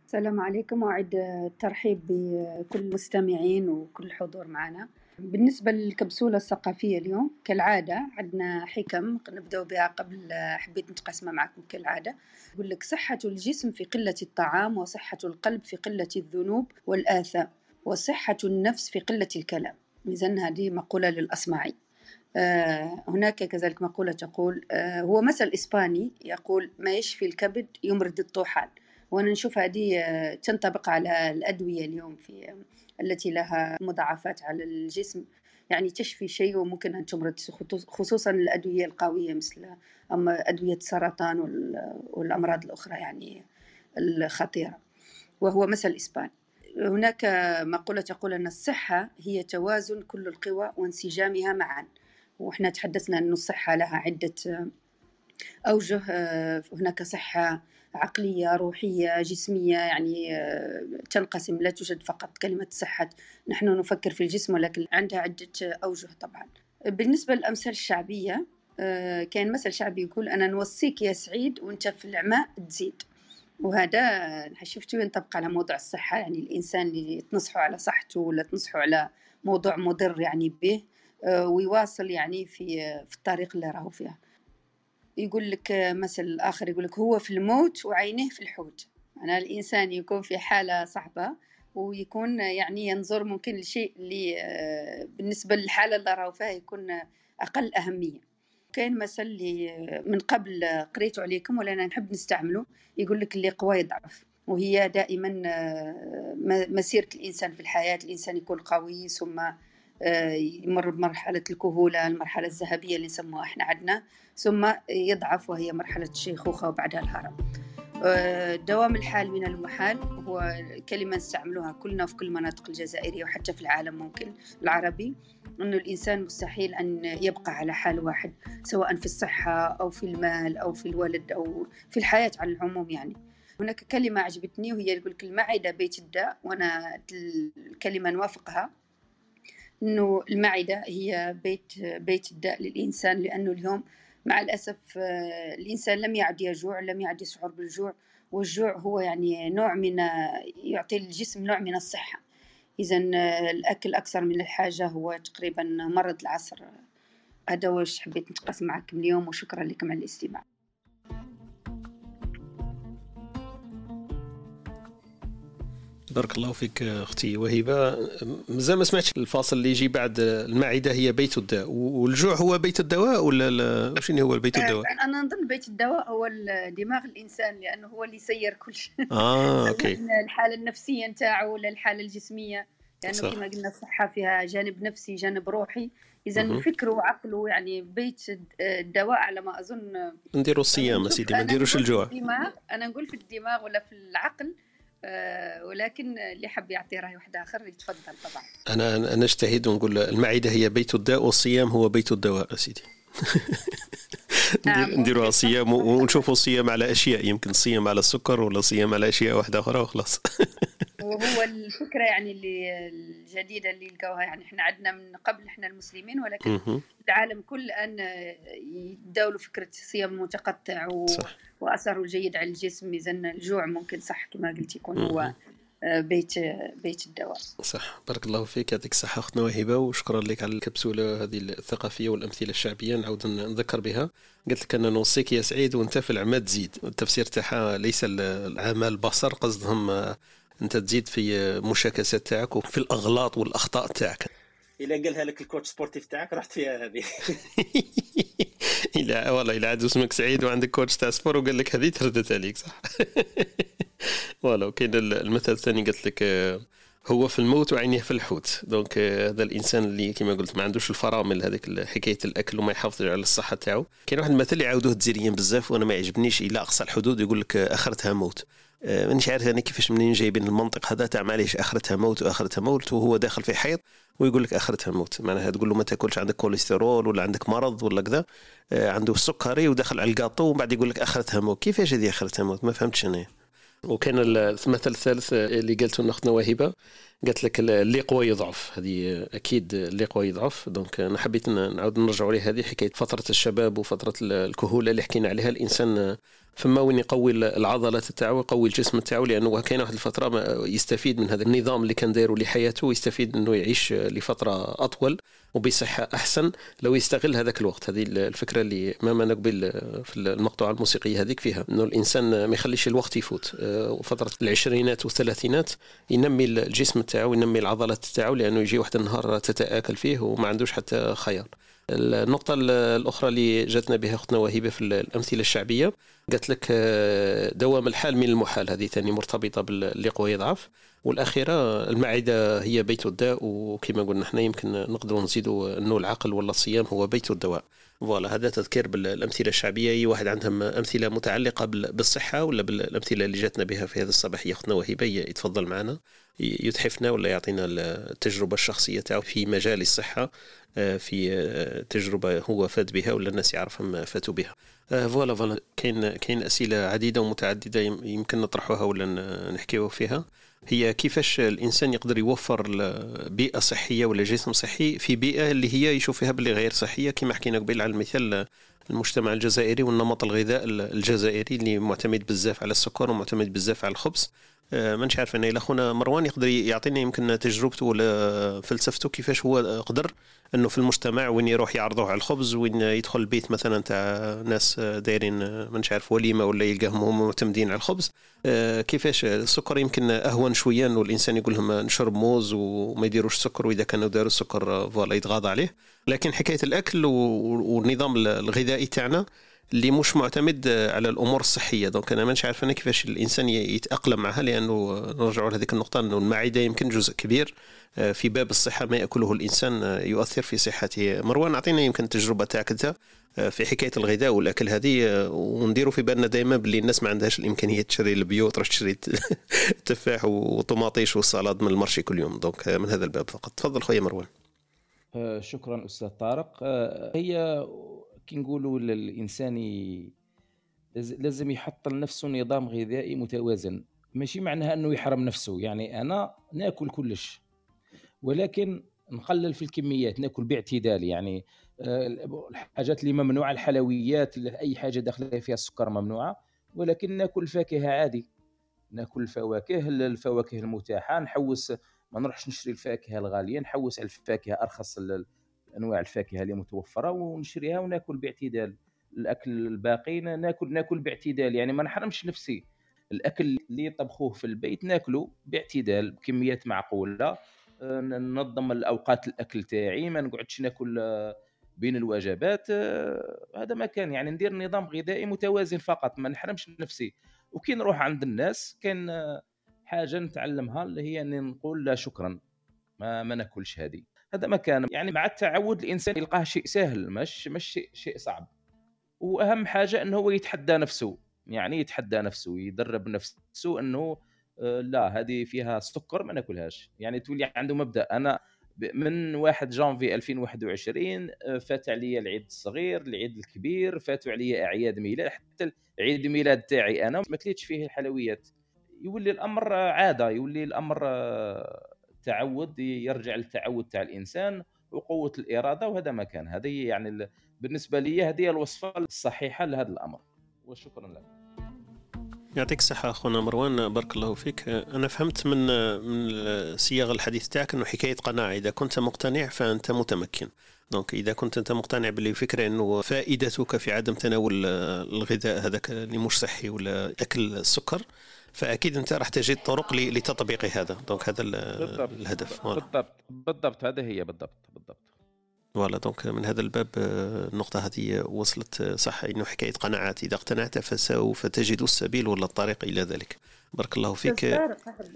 السلام عليكم. وأعد الترحيب بكل المستمعين وكل الحضور معنا. بالنسبة للكبسولة الثقافية اليوم كالعادة عندنا حكم نبدأ بها قبل حبيت نتقاسمها معكم كالعادة. يقول لك صحة الجسم في قلة الطعام وصحة القلب في قلة الذنوب والآثام وصحة النفس في قلة الكلام. إذن هذه مقولة للأصمعي. آه هناك كذلك مقولة تقول آه هو مثل إسباني يقول ما يشفي الكبد يمرض الطحال. وأنا نشوف هذه آه تنطبق على الأدوية اليوم في التي لها مضاعفات على الجسم يعني تشفي شيء وممكن أن تمرض خصوصا الأدوية القوية مثل أما أدوية السرطان والأمراض الأخرى يعني الخطيرة. وهو مثل إسباني. هناك مقولة تقول أن الصحة هي توازن كل القوى وانسجامها معا. وإحنا تحدثنا أن الصحة لها عدة أوجه هناك صحة عقلية روحية جسمية يعني آه، تنقسم لا توجد فقط كلمة صحة. نحن نفكر في الجسم ولكن عندها عدة أوجه طبعا. بالنسبة للأمثال الشعبية آه، كان مثل شعبي يقول أنا نوصيك يا سعيد وأنت في العماء تزيد. وهذا شفتوا ينطبق على موضوع الصحة يعني الإنسان اللي تنصحوا على صحته ولا تنصحوا على موضوع مضر يعني به آه، ويواصل يعني في في الطريق اللي راهو فيها. يقول لك مثل آخر يقول لك هو في الموت وعينه في الحوت. أنا الإنسان يكون في حالة صعبة ويكون يعني ينظر ممكن لشيء اللي آه، بالنسبة للحالة اللي راهو فيها يكون أقل أهمية. كاين مثل اللي من قبل قريته عليكم ولا أنا نحب نستعمله يقول لك اللي قوي يضعف. وهي دائما آه، مسيرة الإنسان في الحياة الإنسان يكون قوي ثم آه، يمر بمرحلة الكهولة المرحلة الذهبية اللي نسموها إحنا عندنا ثم يضعف وهي مرحلة الشيخوخة وبعدها الهرم. آه، دوام الحال من المحال هو كلمة نستعملوها كلنا في كل المناطق الجزائرية وحتى في العالم ممكن العربي. أنه الإنسان مستحيل أن يبقى على حال واحد سواء في الصحة أو في المال أو في الولد أو في الحياة على العموم يعني. هناك كلمة عجبتني وهي يقول المعدة بيت الداء وأنا الكلمة نوافقها. إنه المعدة هي بيت بيت الداء للإنسان لأنه اليوم مع الأسف آه، الإنسان لم يعد يجوع لم يعد يشعر بالجوع والجوع هو يعني نوع من يعطي الجسم نوع من الصحة. اذا آه، الأكل أكثر من الحاجة هو تقريبا مرض العصر. هذا واش حبيت نتقاسم معكم اليوم وشكرا لكم على الاستماع. بارك الله فيك أختي وهبة. مازال ما سمعتش الفاصل اللي يجي بعد المعدة هي بيت الداء والجوع هو بيت الدواء ولا شنو هو بيت الدواء؟ آه، أنا نظن بيت الدواء هو دماغ الإنسان لأنه هو اللي يسير كل شيء. آه OK. الحالة النفسية نتاعو ولا الحالة الجسمية. لأنه كما قلنا الصحة فيها جانب نفسي جانب روحي. إذا فكره وعقله يعني بيت الدواء على ما أظن نديروا الصيام سيدي ما نديروش الجوع. أنا نقول في الدماغ ولا في العقل ولكن اللي حب يعطي رأي واحد آخر يتفضل طبعا. أنا نجتهد ونقول المعدة هي بيت الداء والصيام هو بيت الدواء سيدي. نعم، نديروها صيام ونشوفوا صيام على أشياء. يمكن صيام على السكر ولا صيام على أشياء واحدة أخرى وخلاص. وهو الفكرة يعني اللي الجديدة اللي لقوها يعني إحنا عندنا من قبل إحنا المسلمين ولكن العالم كل أن يداولوا فكرة الصيام المتقطع و... وأثره الجيد على الجسم اذا الجوع ممكن صح كما قلت يكون هو بيت بيت الدواء. صح. بارك الله فيك. يعطيك الصحة أختنا وهبة وشكرا لك على الكبسولة هذه الثقافية والأمثلة الشعبية نعاود نذكر بها. قلت لك أنا نوصيك يا سعيد وأنت في العماد تزيد. التفسير تاعها ليس العمى البصر. قصدهم أنت تزيد في مشاكسات تاعك وفي الأغلاط والأخطاء تاعك. إلا قالها لك ال coach sportif تاعك رحت فيها هذه. إلا والله إلا عاد اسمك سعيد وعندك coach تاع sport وقال لك هذه تردت عليك صح؟ voilà وكاين المثل الثاني قلت لك آه، هو في الموت وعينيه في الحوت. donc آه، هذا الإنسان اللي كما قلت ما عندوش الفرامل هذيك حكاية الأكل وما يحافظ على الصحة تاعو. كاين واحد المثل يعاودوه الجزائريين بزاف وأنا ما يعجبنيش إلى أقصى الحدود يقول لك آه، أخرتها موت. مانيش عارف أنا كيفاش منين جايبين المنطق هذا تاع معليش أخرتها موت وأخرتها موت وهو داخل في حيط ويقول لك آخرتها موت معناها تقول له ما تأكلش عندك كوليسترول ولا عندك مرض ولا كذا عنده السكري ودخل على الكاطو ومن بعد يقول لك آخرتها موت كيفاش هذه آخرتها موت ما فهمتش أنا. وكان المثل الثالث اللي قالته اختنا وهبه قالت لك اللي قوي يضعف. هذه أكيد اللي قوي يضعف. donc أنا حبيت نعاود نرجع عليه هذه حكاية فترة الشباب وفترة الكهولة اللي حكينا عليها. الإنسان فما وين يقوي العضلات تاعو يقوي الجسم تاعو لأنه كاين واحد الفترة يستفيد من هذا النظام اللي كان دايره لحياته ويستفيد إنه يعيش لفترة أطول وبصحة أحسن لو يستغل هذاك الوقت. هذه الفكرة اللي ما نقبل في المقطوعة الموسيقية هذيك فيها إنه الإنسان ما يخليش الوقت يفوت. آه، وفترة العشرينات والثلاثينات ينمي الجسم تاعو ينمي العضلات تاعو لأنه يجي واحد النهار تتآكل فيه وما عندوش حتى خيار. النقطة الأخرى اللي جاتنا بها أختنا وهبة في الأمثلة الشعبية قالت لك آه، دوام الحال من المحال. هذه ثاني مرتبطة باللي قوي يضعف. والأخيرة المعدة هي بيت الداء. وكما قلنا إحنا يمكن نقدروا نزيدوا أنه العقل ولا الصيام هو بيت الدواء. voilà هذا تذكير بالأمثلة الشعبية. أي واحد عندهم أمثلة متعلقة بالصحة ولا بالأمثلة اللي جاتنا بها في هذا الصباح. اختنا وهبه يتفضل معنا. يتحفنا ولا يعطينا التجربة الشخصية تاعو في مجال الصحة آه، في آه، تجربة هو فات بها ولا الناس يعرفهم فاتوا بها. voilà voilà. كاين كاين أسئلة عديدة ومتعددة يمكن نطرحوها ولا نحكيو فيها. هي كيفاش الإنسان يقدر يوفر بيئة صحية ولا جسم صحي في بيئة اللي هي يشوف فيها باللي غير صحية؟ كما حكينا قبل على المثال المجتمع الجزائري والنمط الغذاء الجزائري اللي معتمد بزاف على السكر ومعتمد بزاف على الخبز. آه، مانيش عارف أنا إلا خونا مروان يقدر يعطينا يمكن تجربته ولا فلسفته كيفاش هو قدر إنه في المجتمع وين يروح يعرضوه على الخبز وين يدخل البيت مثلا تاع ناس دايرين مانيش عارف وليمة ولا يلقاهم هم معتمدين على الخبز. آه، كيفاش السكر يمكن أهون شوية إنه الإنسان يقول لهم نشرب موز وما يديروش سكر وإذا كانوا داروا السكر آه، voilà يتغاضى عليه. لكن حكاية الأكل والنظام الغذائي تاعنا اللي مش معتمد على الأمور الصحية. donc أنا مانيش عارف أنا كيفاش الإنسان يتأقلم معها لأنه نرجعوا لهذيك النقطة أنه المعدة يمكن جزء كبير آه، في باب الصحة ما يأكله الإنسان آه، يؤثر في صحته. مروان أعطينا يمكن التجربة تاعك أنت آه، في حكاية الغذاء والأكل هذه ونديروا في بالنا دائما باللي الناس ما عندهاش الإمكانية تشري ال bio تروح تشري تفاح وطماطيش والسلطه من ال marché كل يوم. donc من هذا الباب فقط. تفضل خويا مروان. شكرا أستاذ طارق. هي كي نقولوا الإنسان لازم يحط لنفسه نظام غذائي متوازن. ماشي معناها أنه يحرم نفسه. يعني أنا نأكل كلش ولكن نقلل في الكميات نأكل باعتدال. يعني آه، الحاجات اللي ممنوعة الحلويات أي حاجة داخلة فيها السكر ممنوعة ولكن نأكل فاكهة عادي. نأكل الفواكه الفواكه المتاحة نحوس ما نروحش نشري الفاكهة الغالية نحوس على الفاكهة أرخص أنواع الفاكهة اللي متوفرة ونشريها وناكل باعتدال. الأكل الباقي ناكل ناكل باعتدال. يعني ما نحرمش نفسي. الأكل اللي طبخوه في البيت ناكله باعتدال بكميات معقولة. آه، ننظم الأوقات الأكل تاعي ما نقعدش ناكل آه، بين الوجبات. آه، هذا ما كان. يعني ندير نظام غذائي متوازن فقط. ما نحرمش نفسي. وكي نروح عند الناس كان حاجة نتعلمها اللي هي إني نقول لا شكرا. ما ما ناكلش هذه. هذا ما كان يعني مع التعود الإنسان يلقاه شيء سهل مش مش شيء شيء صعب. وأهم حاجة إنه هو يتحدى نفسه. يعني يتحدى نفسه يدرب نفسه إنه آه، لا هذه فيها سكر ما ناكلهاش. يعني تولي عنده مبدأ. أنا من 1 جانفي 2021 آه، فات عليا العيد الصغير العيد الكبير فاتوا عليا أعياد ميلاد حتى عيد الميلاد تاعي أنا ما كليتش فيه الحلويات. يولي الأمر عادة يولي الأمر آه، تعود يرجع للتعود تاع الإنسان وقوة الإرادة وهذا ما كان. هذه يعني ال- بالنسبة لي هذه الوصفة الصحيحة لهذا الأمر. وشكرا لك. يعطيك الصحة أخونا مروان بارك الله فيك. أنا فهمت من من صياغ الحديث تاعك أنه حكاية قناعة. إذا كنت مقتنع فأنت متمكن. donc إذا كنت أنت مقتنع بالفكرة أنه فائدتك في عدم تناول الغذاء هذاك اللي مش صحي ولا أكل السكر فأكيد أنت راح تجد طرق ل- لتطبيق هذا. donc هذا ال- بالضبط. الهدف. بالضبط. بالضبط. هذا هي بالضبط. بالضبط. voilà. donc من هذا الباب آه، النقطة هذه وصلت آه، صح إنه حكاية قناعات. إذا اقتنعت فسوف تجد السبيل ولا الطريق إلى ذلك. بارك الله فيك.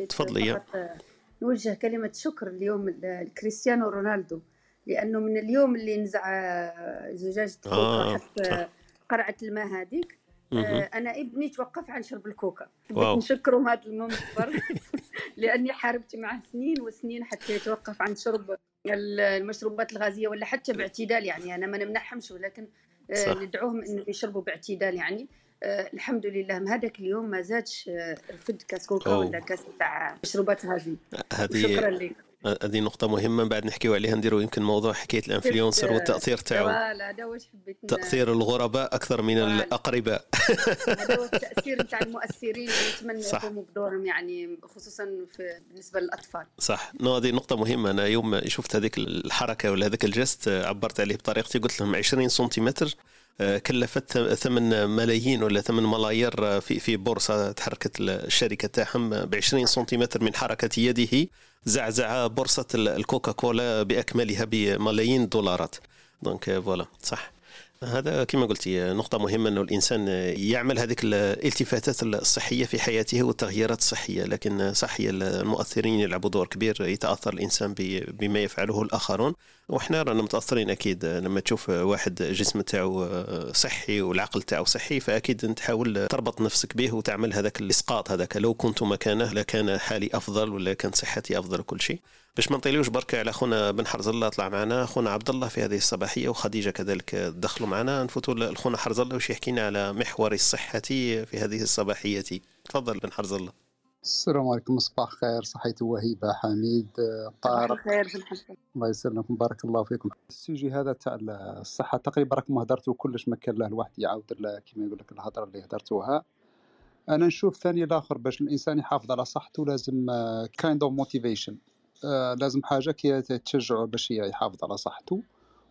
تفضلي. يا. فقط نوجه كلمة شكر اليوم لكريستيانو رونالدو لأنه من اليوم اللي نزع زجاجة آه، حتى. قرعة الماء هذيك. آه، أنا ابني توقف عن شرب الكوكا. wow. حبيت نشكره هذا المنبر. لأني حاربت معه سنين وسنين حتى يتوقف عن شرب المشروبات الغازية ولا حتى باعتدال يعني. أنا ما نمنحهمش ولكن آه، صح. ندعوهم انه يشربوا باعتدال يعني. آه الحمد لله. من هذاك اليوم ما زادش آه، رفد كاس كوكا أوه. ولا كاس تاع مشروبات غازية. هذه شكرا لك. هذه نقطة مهمة بعد نحكيو عليها نديرو يمكن موضوع حكاية ال influenceurs والتأثير تاعو. لا هذا واش حبيت تأثير الغرباء أكثر من voilà. الأقرباء. هذا هو التأثير نتاع المؤثرين نتمنى. يقوموا بدورهم يعني خصوصا في بالنسبة للأطفال. صح. non هذه نقطة مهمة. أنا يوم شفت هذيك الحركة ولا هذاك ال geste عبرت عليه بطريقتي قلت لهم 20 سنتيمتر. كلفت ثمن ملايين ولا ثمن ملايير في في بورصة تحركت الشركة تاعهم ب 20 سنتيمتر من حركة يده زعزع بورصة ال- الكوكا كولا بأكملها بملايين الدولارات donc voilà صح. هذا كما قلتي نقطة مهمة أنه الإنسان يعمل هذيك الالتفاتات الصحية في حياته والتغييرات الصحية لكن صح هي المؤثرين يلعبوا دور كبير يتأثر الإنسان بما يفعله الآخرون. وإحنا رانا متأثرين أكيد لما تشوف واحد جسم تاعو صحي والعقل تاعو صحي فأكيد تحاول تربط نفسك به وتعمل هذاك الإسقاط هذاك لو كنت مكانه لكان حالي أفضل ولا كانت صحتي أفضل وكل شيء. باش ما نطيلوش برك على خونا بن حرز الله طلع معنا. خونا عبد الله في هذه الصباحية وخديجة كذلك دخلوا معنا. نفوتوا لخونا حرز الله وش يحكينا على محور الصحة في هذه الصباحية. تفضل بن حرز الله السلام عليكم صباح خير صحيتي وهيبة حميد طارق. حسن الله يسلمكم بارك الله فيكم. ال sujet هذا تاع الصحة تقريبا راكم هدرتوا كلش ما كان له الواحد يعاود له كيما يقول لك الهضرة اللي هدرتوها. أنا نشوف ثاني الآخر باش الإنسان يحافظ على صحته لازم kind of motivation لازم حاجة كي تشجعه باش يحافظ على صحته.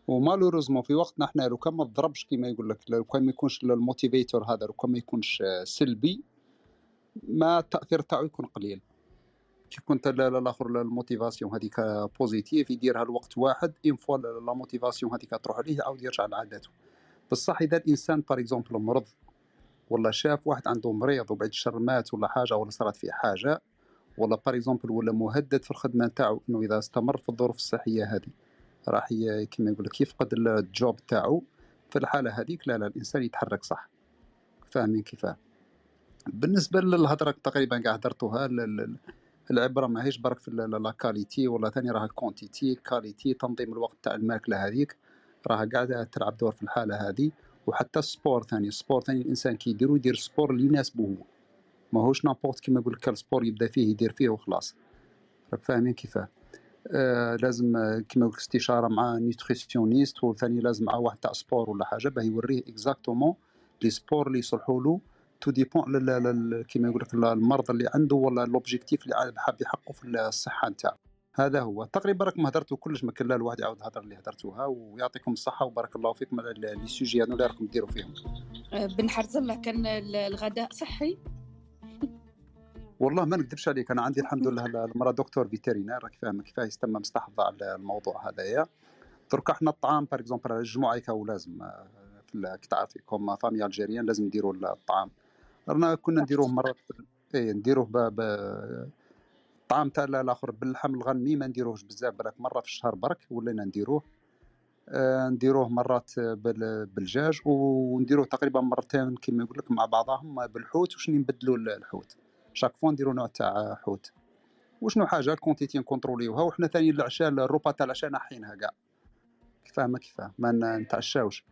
و malheureusement في وقتنا إحنا لو كان ما تضربش كيما يقول لك لو كان ما يكونش ال motivateur هذا لو كان ما يكونش آه، سلبي ما التاثير تاعو يكون قليل. كي كنت ال- ال- الآخر ال motivation هذيك positive يديرها لوقت واحد une fois la motivation هذيك تروح عليه يعاود يرجع لعاداته. بصح إذا الإنسان par exemple مرض ولا شاف واحد عنده مريض وبعد الشر مات ولا حاجة ولا صارت فيه حاجة ولا par exemple ولا مهدد في الخدمة نتاعو إنه إذا استمر في الظروف الصحية هذه راح كيما يقول لك يفقد ال- ال job تاعو. في الحالة هذيك là là الإنسان يتحرك صح. فاهمين كيفاه بالنسبة للهضرة تقريبا كاع هدرتوها ال- ال- العبرة ماهيش برك في la qualité ولا ثاني راها quantité qualité تنظيم الوقت تاع الماكلة هذيك. راها قاعدة تلعب دور في الحالة هذه. وحتى ال sport ثاني ال sport ثاني الإنسان كي يدير sport اللي يناسبه هو. ماهوش n'importe كيما يقول لك ال sport يبدا فيه يدير فيه وخلاص. راك فاهمين كيفاه. آه لازم آه، كيما يقول لك استشارة مع nutritionniste وثاني لازم مع واحد تاع sport ولا حاجة باه يوريه exactement les sports اللي يصلحوا له. tout dépend كيما يقول لك المرض اللي عنده ولا l'objectif اللي حاب يحققه في الصحة نتاعو. هذا هو. تقريبا راكم هدرتوا كلش ما كان لا الواحد يعاود الهضره اللي هدرتوها ويعطيكم الصحة وبارك الله فيكم على les sujets اللي راكم ديروا فيهم. آه، بن حرزلة كان ال- الغداء صحي؟ والله ما نكذبش عليك أنا عندي الحمد لله المرأة docteur vétérinaire راك فاهمه كيفاه يتم مستحفظه على الموضوع هذايا. درك إحنا الطعام par exemple الجمعة هيك لازم آه، كي تعرفي comme famille الجيريان لازم نديروا الطعام. رانا كنا نديروه مرات إيه نديروه ب... الطعام تاع الآخر باللحم الغنمي ما نديروهش بزاف برك مرة في الشهر برك ولينا نديروه. آه، نديروه مرات بال- بالدجاج ونديروه تقريبا مرتين كما يقول لك مع بعضهم بالحوت وشني نبدلوا الحوت. chaque fois نديروا نوع تاع حوت وشنو حاجة ال quantité نcontrôlerوها وحنا ثاني العشاء الروبا تاع العشاء ناحينها كاع كيفاه ما ن- نتعشاوش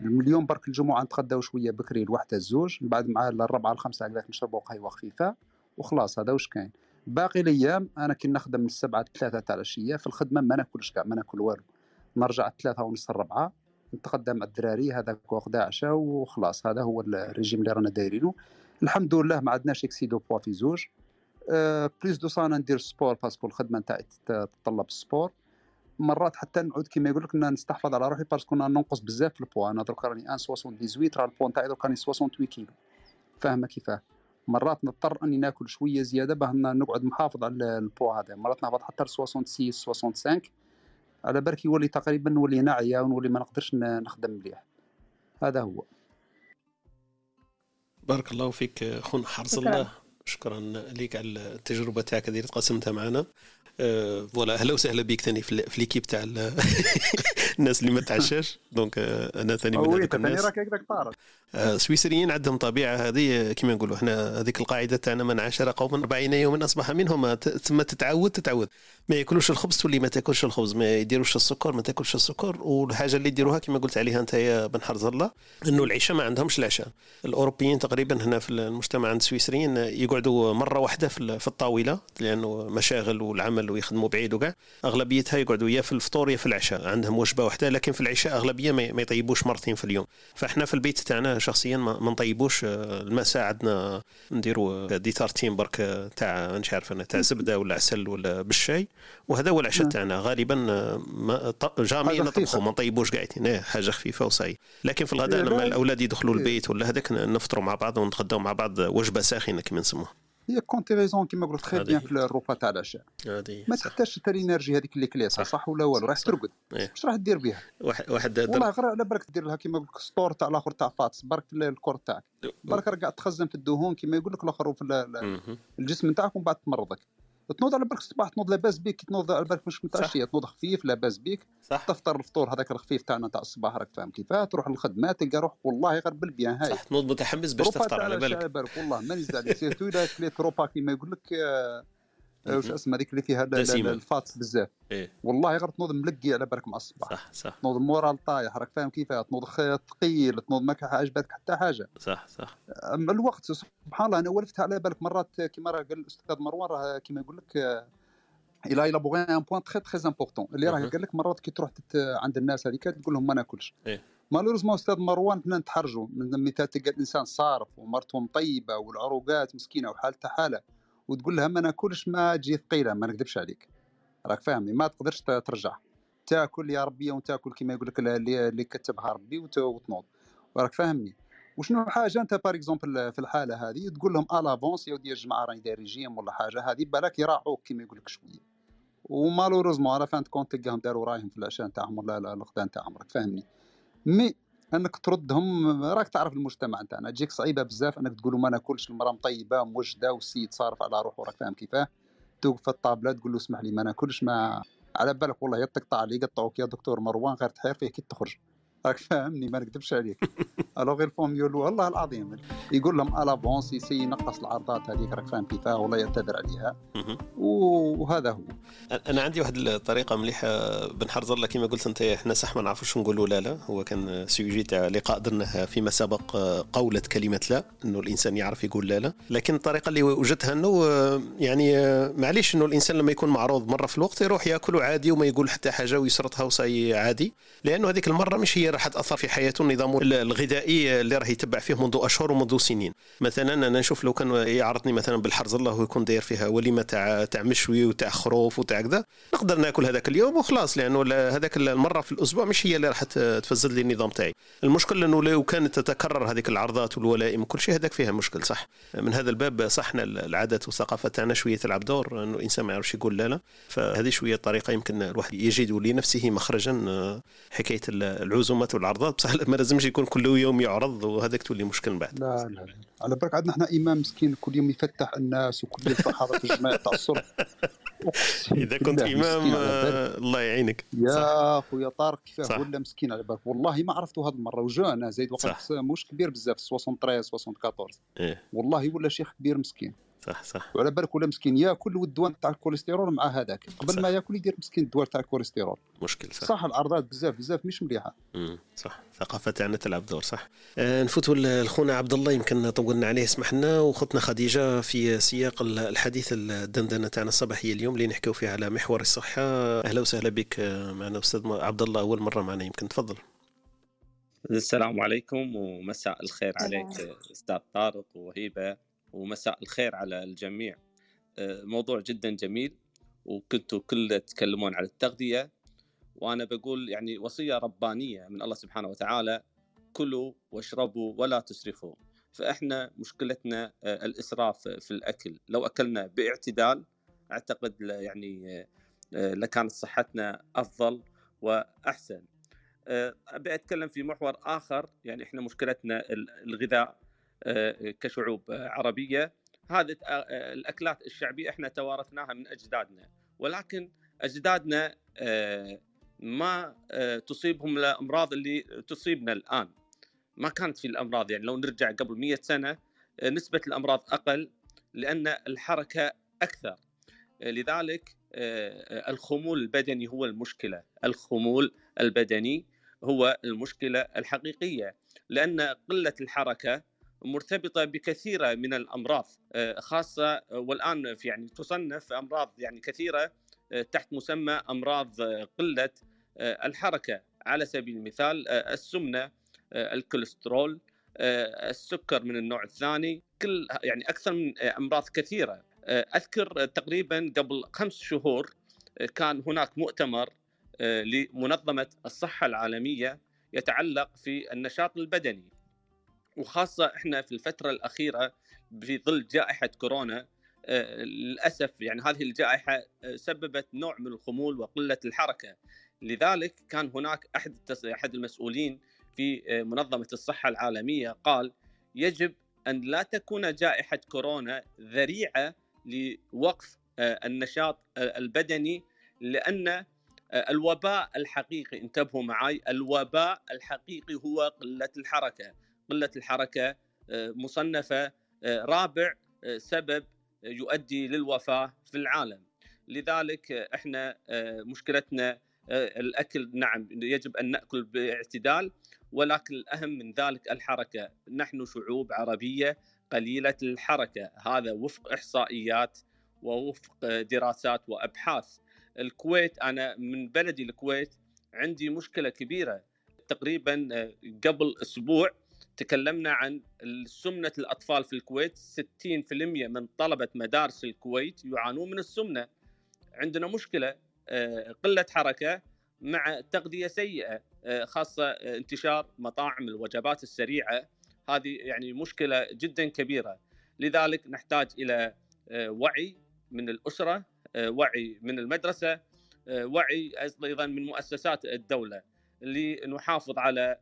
اليوم برك الجمعه نتغداو شوية بكري الوحده الزوج من بعد مع الربعه الخمسه هكذاك نشربوا قهوه خفيفه وخلاص هذا واش كاين باقي الأيام أنا كي نخدم من السبعه لثلاثه تاع العشيه في الخدمه ما ناكلش كاع ما ناكل والو نرجع ثلاثة ونص الربعة نتغدى مع الدراري هذاك وغدا عشاء وخلاص هذا هو الريجيم اللي رانا دايرينه الحمد لله ما عندناش excès de poids في زوج. plus de ça ندير sport parce que الخدمة نتاعي تت- تتطلب ال sport مرات حتى نعود كيما يقول لك نستحفظ على روحي parce que ننقص بزاف في البوا أنا درك راني 1.78 راه البوا نتاعي درك راني 68 كيلو. فاهمة كيفاه؟ مرات نضطر أني ناكل شوية زيادة باه نقعد محافظ على البوا هذا. مرات نهبط حتى ل 66 65 على بالك يولي تقريبا نولي ناعيه ونولي ما نقدرش نخدم مليح. هذا هو. بارك الله فيك خونا حرز الله. شكرا لك على التجربة تاعك اللي تقاسمتها معنا voilà أهلا وسهلا بك ثاني في, l'équipe تاع ال- الناس اللي ما تعشاش donc آه، أنا ثاني من هذوك الناس راك هكذاك طارق آه، السويسريين عندهم طبيعه هذه كما نقولوا إحنا هذيك القاعده تاعنا من عاشر قوما 40 يوما اصبح منهم ثم تتعود تتعود ما ياكلوش الخبز تولي ما تاكلش الخبز ما يديروش السكر ما تاكلش السكر والحاجة اللي يديروها كما قلت عليها انت يا بن حرز الله انه العشاء ما عندهمش العشاء الاوروبيين تقريبا هنا في المجتمع عند السويسريين يقعدوا مره واحدة في الطاوله لأنه مشاغل والعمل ويخدموا بعيد وكاع أغلبيتها يقعدوا يا في الفطور يا في العشاء عندهم وجبة واحدة لكن في العشاء أغلبية ما يطيبوش مرتين في اليوم. فإحنا في البيت تاعنا شخصيا ما نطيبوش آه، المساء عندنا نديروا ديتارتين برك آه، تاع مش عارف أنا تاع زبدة ولا عسل ولا بالشاي. وهذا هو العشاء نعم. تاعنا. غالبا آه، ما جامي نطبخوا. ما نطيبوش قاعدين. إيه، حاجة خفيفة وصاي لكن في الغداء إيه، لما لا- الأولاد يدخلوا إيه. البيت ولا هذاك نفطروا مع بعض ونتغداو مع بعض وجبة ساخنة كما نسموها. هي quand t'as raison كيما قلت très bien. في الروبا تاع العشاء ما. تحتاجش حتى ال énergie هذيك اللي كليتها صح. صح ولا والو راح. ترقد. واش راح دير بها واحد والله غير على بالك دير لها كيما يقول لك store تاع الآخر تاع fats برك ال corps تاعك برك راك قاعد تخزن في الدهون كيما يقول لك الآخر في. الجسم نتاعك ومن بعد تمرضك تنوض على بالك الصباح تنوض لاباس بيك تنوض على بالك مش متعشية تنوض خفيف لاباس بيك. صح. تفطر الفطور هذاك الخفيف تاعنا تاع الصباح راك فاهم كيفاه تروح للخدمة تلقى روحك والله غير bien هاي. صح تنوض متحمس باش تفطر على بالك. والله ما نزل عليك surtout اذا كليت روبا كيما يقول لك آه، واش. اسمها هذيك اللي فيها. ال fat بزاف إيه. والله غير تنوض ملقي على بالك مع الصباح صح صح تنوض moral طايح راك فاهم كيفاه تنوض ثقيل تنوض ما عجبتك حتى حاجة صح صح اما الوقت سبحان الله أنا ولفتها على بالك مرات كما راه قال الاستاذ مروان راه كما يقول لك آه، il a il a posé un point très très important اللي راه. قال لك مرات كي تروح تت عند الناس هذيك تقول لهم ما ناكلش إيه. malheureusement أستاذ مروان حنا نتحرجوا من مثال تلقى الانسان صارف ومرته مطيبه والعروقات مسكينه وحالتها حاله وتقول لها ما ناكلش ما تجي ثقيلة ما نكذبش عليك. راك فاهمني؟ ما تقدرش ترجع. تاكل يا ربي وتاكل كما يقول لك اللي كتبها ربي وت- وتنوض. راك فاهمني؟ وشنو حاجة؟ أنت par exemple في الحالة هذه تقول لهم à l'avance يا ودي يا جماعة راني داير ريجيم ولا حاجة هذه بالك يراعوك كما يقول لك شوية. و malheureusement à la fin du compte تلقاهم داروا رايهم في العشاء نتاعهم ولا لا- الغداء نتاعهم راك فاهمني؟ mais أنك تردهم راك تعرف المجتمع نتاعنا. تجيك صعيبة بزاف أنك تقول ما ناكلش المرأة مطيبة موجده والسيد صارف على روحه راك فاهم كيفاه؟ توقف ال table تقول له اسمح لي ما ناكلش ما على بالك والله يا لي يقطعوك يا دكتور مروان غير تحير فيه كي تخرج. راك فاهمني ما نكذبش عليك. ألو غير فهم يقولوا والله العظيم. يقول لهم à l'avance يسي ينقص العرضات هذيك راك فاهم كيفاه ولا يعتذر عليها. وهذا هو. أنا عندي واحد الطريقة مليحة. بن حرز الله كما قلت أنت إحنا صح ما نعرفوش نقولوا لا لا. هو كان sujet تاع لقاء درناه فيما سبق قولة كلمة لا إنه الإنسان يعرف يقول لا لا. لكن الطريقة اللي وجدتها إنه يعني معليش إنه الإنسان لما يكون معروض مرة في الوقت يروح يأكل عادي وما يقول حتى حاجة ويسرطها وصاي عادي. لأنه هذيك المرة مش هي راح تاثر في حياته النظام الغذائي اللي راح يتبع فيه منذ أشهر ومنذ سنين. مثلا أنا نشوف لو كان يعرضني مثلا بالحرز الله ويكون داير فيها وليمة تاع تاع مشوي وتاع خروف وتاع كذا نقدر ناكل هذاك اليوم وخلاص لأنه لا- هذاك المرة في الأسبوع مش هي اللي راح تفسد لي النظام تاعي. المشكل إنه لو كانت تتكرر هذيك العرضات والولائم وكل شيء هذاك فيها مشكل صح؟ من هذا الباب صحنا العادات والثقافه تاعنا شوية تلعب دور إنه الإنسان ما يعرفش يقول لا لا. فهذه شوية طريقة يمكن الواحد يجد لنفسه مخرجا آه، حكاية العزومات والعرضات بصح ما لازمش يكون كل يوم يعرض وهذاك تولي مشكل من بعد. لا لا على بالك عندنا إحنا إمام مسكين كل يوم يفتح الناس وكل يوم في حضره الجماعة تاع الصبح إذا كنت إمام الله يعينك. يا خويا طارق كيفاه. ولا مسكين على بالك. والله ما عرفته هذه المرة وجون أنا زايد. وقت مش كبير بزاف 73 74 إيه. والله ولا شيخ كبير مسكين. صح صح. وعلى بالك ولا مسكين ياكل والدواء تاع الكوليسترول مع هذاك. قبل صح. ما ياكل يدير مسكين الدواء تاع الكوليسترول. مشكل صح, صح العرضات بزاف بزاف مش مليحة. مم، صح. الثقافة تاعنا تلعب دور صح. آه نفوتوا لخونا عبد الله يمكن طولنا عليه اسمح لنا. وخطنا خديجة في سياق ال- الحديث الدندنة تاعنا الصباحية اليوم اللي نحكيو فيه على محور الصحة. أهلا وسهلا بك آه، معنا أستاذ م- عبد الله أول مرة معنا يمكن تفضل. السلام عليكم ومساء الخير. عليك أستاذ طارق وهيبه ومساء الخير على الجميع. آه، موضوع جدا جميل وكنتوا كل تتكلمون على التغذية. وأنا بقول يعني وصية ربانية من الله سبحانه وتعالى كلوا واشربوا ولا تسرفوا. فإحنا مشكلتنا آه، الإسراف في الأكل. لو أكلنا باعتدال أعتقد ل- يعني آه، لكانت صحتنا أفضل وأحسن. آه، أبي أتكلم في محور آخر. يعني إحنا مشكلتنا ال- الغذاء. كشعوب آه، عربية. هذه آه، آه، الأكلات الشعبية إحنا توارثناها من أجدادنا. ولكن أجدادنا ما تصيبهم الأمراض اللي تصيبنا الآن. ما كانت في الأمراض يعني لو نرجع قبل 100 سنة نسبة الأمراض أقل لأن الحركة أكثر. لذلك الخمول البدني هو المشكلة. الخمول البدني هو المشكلة الحقيقية. لأن قلة الحركة مرتبطة بكثيرة من الأمراض آه، خاصة والآن في يعني تصنف أمراض يعني كثيرة آه، تحت مسمى أمراض آه، قلة آه، الحركة. على سبيل المثال آه، السمنة آه، الكوليسترول آه، السكر من النوع الثاني كل يعني أكثر من آه، أمراض كثيرة. آه، أذكر آه، تقريبا قبل خمس شهور آه، كان هناك مؤتمر آه، لمنظمة الصحة العالمية يتعلق في النشاط البدني. وخاصة إحنا في الفترة الأخيرة في ظل جائحة كورونا آه، للأسف يعني هذه الجائحة آه، سببت نوع من الخمول وقلة الحركة. لذلك كان هناك أحد أحد المسؤولين في آه، منظمة الصحة العالمية قال يجب أن لا تكون جائحة كورونا ذريعة لوقف النشاط البدني لأن الوباء الحقيقي انتبهوا معي الوباء الحقيقي هو قلة الحركة. قلة الحركة آه، مصنفة آه، رابع آه، سبب يؤدي للوفاة في العالم. لذلك إحنا مشكلتنا الأكل نعم يجب أن نأكل باعتدال ولكن الأهم من ذلك الحركة. نحن شعوب عربية قليلة الحركة. هذا وفق إحصائيات ووفق دراسات وأبحاث. الكويت أنا من بلدي الكويت عندي مشكلة كبيرة. تقريبا قبل أسبوع تكلمنا عن سمنة الأطفال في الكويت. 60% من طلبة مدارس الكويت يعانون من السمنة. عندنا مشكلة آه، قلة حركة مع تغذية سيئة آه، خاصة انتشار مطاعم الوجبات السريعة. هذه يعني مشكلة جدا كبيرة. لذلك نحتاج إلى وعي من الأسرة وعي من المدرسة وعي أيضا من مؤسسات الدولة لنحافظ على آه،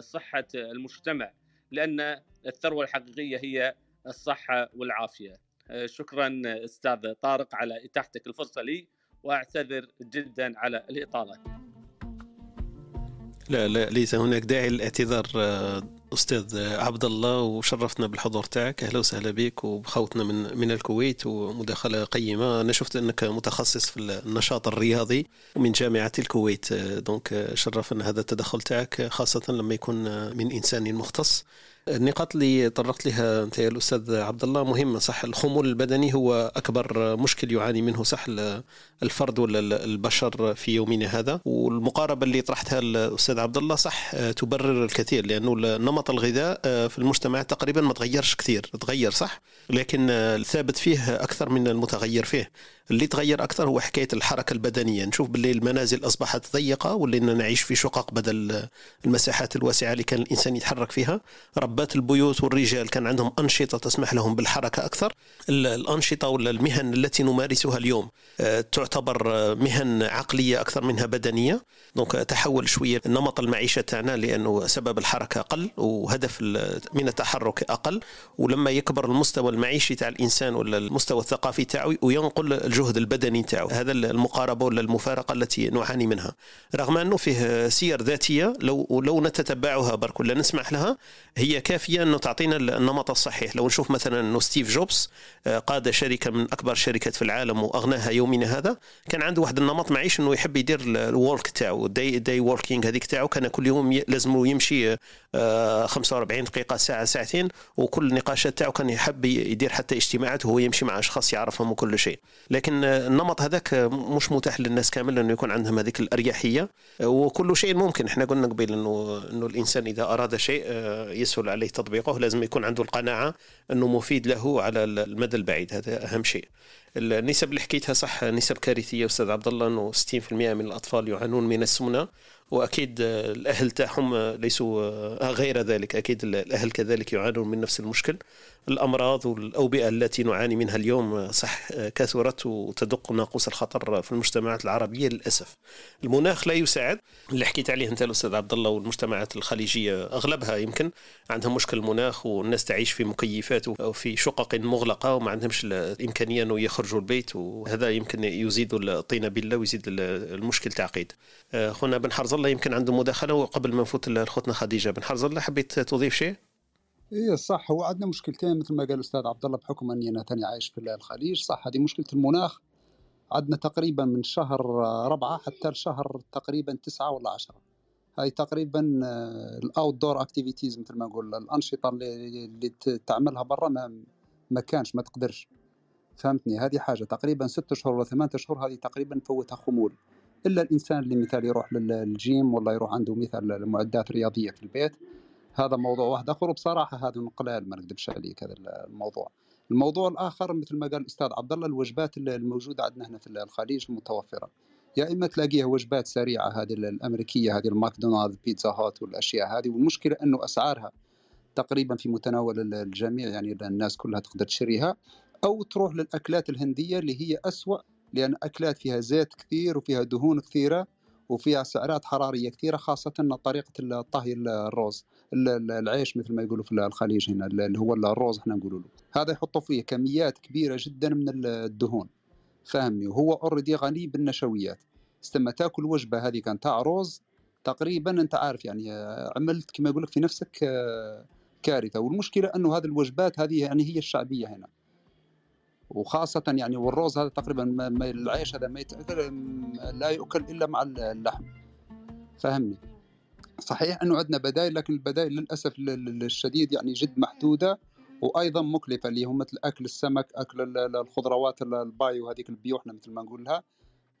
صحة المجتمع لأن الثروة الحقيقية هي الصحة والعافية. آه، شكرا أستاذ طارق على إتاحتك الفرصة لي وأعتذر جدا على الإطالة. لا لا ليس هناك داعي للاعتذار آه، أستاذ عبد الله وشرفتنا بالحضور تاعك. أهلا وسهلا بك وبخوتنا من من الكويت ومداخلة قيمة. أنا شفت أنك متخصص في النشاط الرياضي من جامعة الكويت. دونك شرفنا هذا التدخل تاعك خاصة لما يكون من إنسان مختص. النقاط اللي طرقت لها أنت الأستاذ عبد الله مهمة صح؟ الخمول البدني هو أكبر مشكل يعاني منه صح؟ الفرد ولا البشر في يومنا هذا. والمقاربة اللي طرحتها الأستاذ عبد الله صح؟ تبرر الكثير لأنه نمط الغذاء في المجتمع تقريبا ما تغيرش كثير تغير صح؟ لكن الثابت فيه أكثر من المتغير فيه. اللي تغير أكثر هو حكاية الحركة البدنية. نشوف باللي المنازل أصبحت ضيقة ولينا نعيش في شقق بدل المساحات الواسعة اللي كان الإنسان يتحرك فيها. ربات البيوت والرجال كان عندهم أنشطة تسمح لهم بالحركة أكثر. الأنشطة ولا المهن التي نمارسها اليوم آه، تعتبر مهن عقلية أكثر منها بدنية. دونك تحول شوية نمط المعيشة تاعنا لأنه سبب الحركة أقل وهدف من التحرك أقل. ولما يكبر المستوى المعيشي تاع الإنسان ولا المستوى الثقافي تاعو وينقل البدني تاعو هذا المقاربة ولا المفارقة التي نعاني منها. رغم أنه فيه سير ذاتية لو لو نتتبعها برك ولا نسمح لها هي كافية انه تعطينا النمط الصحيح. لو نشوف مثلا أنه ستيف جوبز آه، قاد شركة من أكبر الشركات في العالم وأغناها يومنا هذا كان عنده واحد النمط معيش أنه يحب يدير ال work تاعو the the walking هذيك تاعو. كان كل يوم لازم يمشي 45 آه، دقيقة ساعة ساعتين وكل النقاشات تاعو كان يحب يدير حتى اجتماعات وهو يمشي مع أشخاص يعرفهم وكل شيء. لكن النمط هذاك مش متاح للناس كامل انه يكون عندهم هذيك الأريحية. وكل شيء ممكن. إحنا قلنا قبل إنه إنه الإنسان إذا أراد شيء آه، يسهل عليه تطبيقه. لازم يكون عنده القناعة إنه مفيد له على المدى البعيد. هذا أهم شيء. النسب اللي حكيتها صح نسب كارثية أستاذ عبد الله إنه 60% من الأطفال يعانون من السمنة. وأكيد الأهل تاعهم ليسوا غير ذلك أكيد الأهل كذلك يعانون من نفس المشكل الأمراض والأوبئة التي نعاني منها اليوم صح كثرت وتدق ناقوس الخطر في المجتمعات العربية للأسف. المناخ لا يساعد اللي حكيت عليه أنت الأستاذ عبد الله والمجتمعات الخليجية أغلبها يمكن عندها مشكل المناخ والناس تعيش في مكيفات أو في شقق مغلقة وما عندهمش الإمكانية أنه يخرجوا البيت وهذا يمكن يزيد الطينه بالله ويزيد المشكل تعقيد. خونا بن حرز الله يمكن عنده مداخلة وقبل ما نفوت لخوتنا خديجة بن حرز. الله حبيت تضيف شيء؟ اي صح. هو عندنا مشكلتين مثل ما قال الأستاذ عبد الله بحكم أني أنا ثاني عايش في الخليج. صح هذه مشكلة المناخ. عندنا تقريبا من شهر ربعة حتى لشهر تقريبا تسعة ولا عشرة. هاي تقريبا ال outdoor activities مثل ما نقول الأنشطة اللي, اللي تعملها برا ما ما كانش ما تقدرش. فهمتني؟ هذه حاجة. تقريبا ست شهور ولا ثمان شهور هذه تقريبا فوتها خمول. إلا الإنسان اللي مثال يروح للجيم ولا يروح عنده مثال المعدات الرياضيه في البيت. هذا موضوع واحد آخر وبصراحة هذا من قلال ما نكذبش عليك هذا الموضوع. الموضوع الآخر مثل ما قال الأستاذ عبد الله الوجبات الموجودة عندنا هنا في الخليج المتوفره يا إما تلاقيها وجبات سريعة هذه الأمريكية هذه الماكدونالدز بيتزا هات والأشياء هذه. والمشكلة أنه أسعارها تقريبا في متناول الجميع يعني الناس كلها تقدر تشتريها. أو تروح للأكلات الهندية اللي هي أسوأ لأن اكلات فيها زيت كثير وفيها دهون كثيرة وفيها سعرات حرارية كثيرة خاصة طريقة الطهي الروز العيش مثل ما يقولوا في الخليج هنا اللي هو الروز إحنا نقولوا له. هذا يحطوا فيه كميات كبيرة جدا من الدهون. فاهمني وهو اوريدي غني بالنشويات. استما تأكل وجبة هذه كان تاع روز تقريبا أنت عارف يعني عملت كما يقول لك في نفسك آه، كارثة. والمشكلة إنه هذه الوجبات هذه يعني هي الشعبية هنا. وخاصة يعني والروز هذا تقريبا العيش هذا ما يتأكل لا يؤكل إلا مع اللحم. فهمني؟ صحيح أنه عندنا بدائل لكن البدائل للأسف الشديد يعني جد محدودة وأيضا مكلفة اللي هم مثل أكل السمك أكل الخضروات البايو هذيك البيوحنا مثل ما نقول لها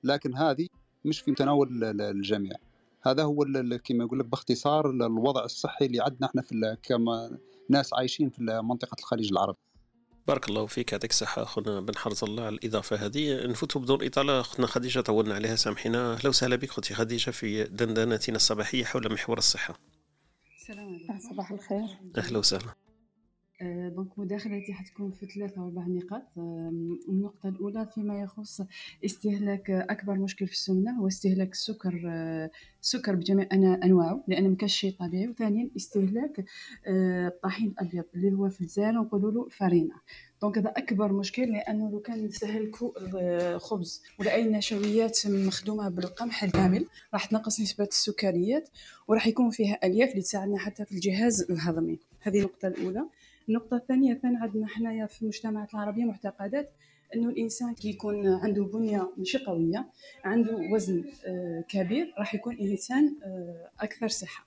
لكن هذه مش في متناول الجميع. هذا هو كما يقول لك باختصار الوضع الصحي اللي عندنا إحنا في كما ناس عايشين في منطقة الخليج العربي. بارك الله فيك يعطيك الصحة. أخونا بن حرز الله على الإضافة هذه. نفوتوا بدون إطالة. أختنا خديجة طولنا عليها سامحينا. أهلا وسهلا بك أختي خديجة في دندنتنا الصباحية حول محور الصحة. السلام عليكم. صباح الخير. أهلا وسهلا. donc مداخلتي حتكون في ثلاثة أو أربع نقاط النقطة الأولى فيما يخص استهلاك أكبر مشكل في السمنة هو استهلاك السكر السكر بجميع أنواعه لأن ما كاش شيء طبيعي. وثانيا استهلاك الطحين الأبيض اللي هو في الجزائر نقولوا له فارينة. donc هذا أكبر مشكل لأنه لو كان نستهلكوا الخبز ولا اي نشويات مخدومة بالقمح الكامل راح تنقص نسبة السكريات وراح يكون فيها ألياف اللي تساعدنا حتى في الجهاز الهضمي. هذه النقطة الأولى. النقطة الثانية ثاني عندنا حنايا في المجتمعات العربية معتقدات أنه الإنسان كي يكون عنده بنية ماشي قوية عنده وزن آه، كبير راح يكون إنسان آه، أكثر صحة.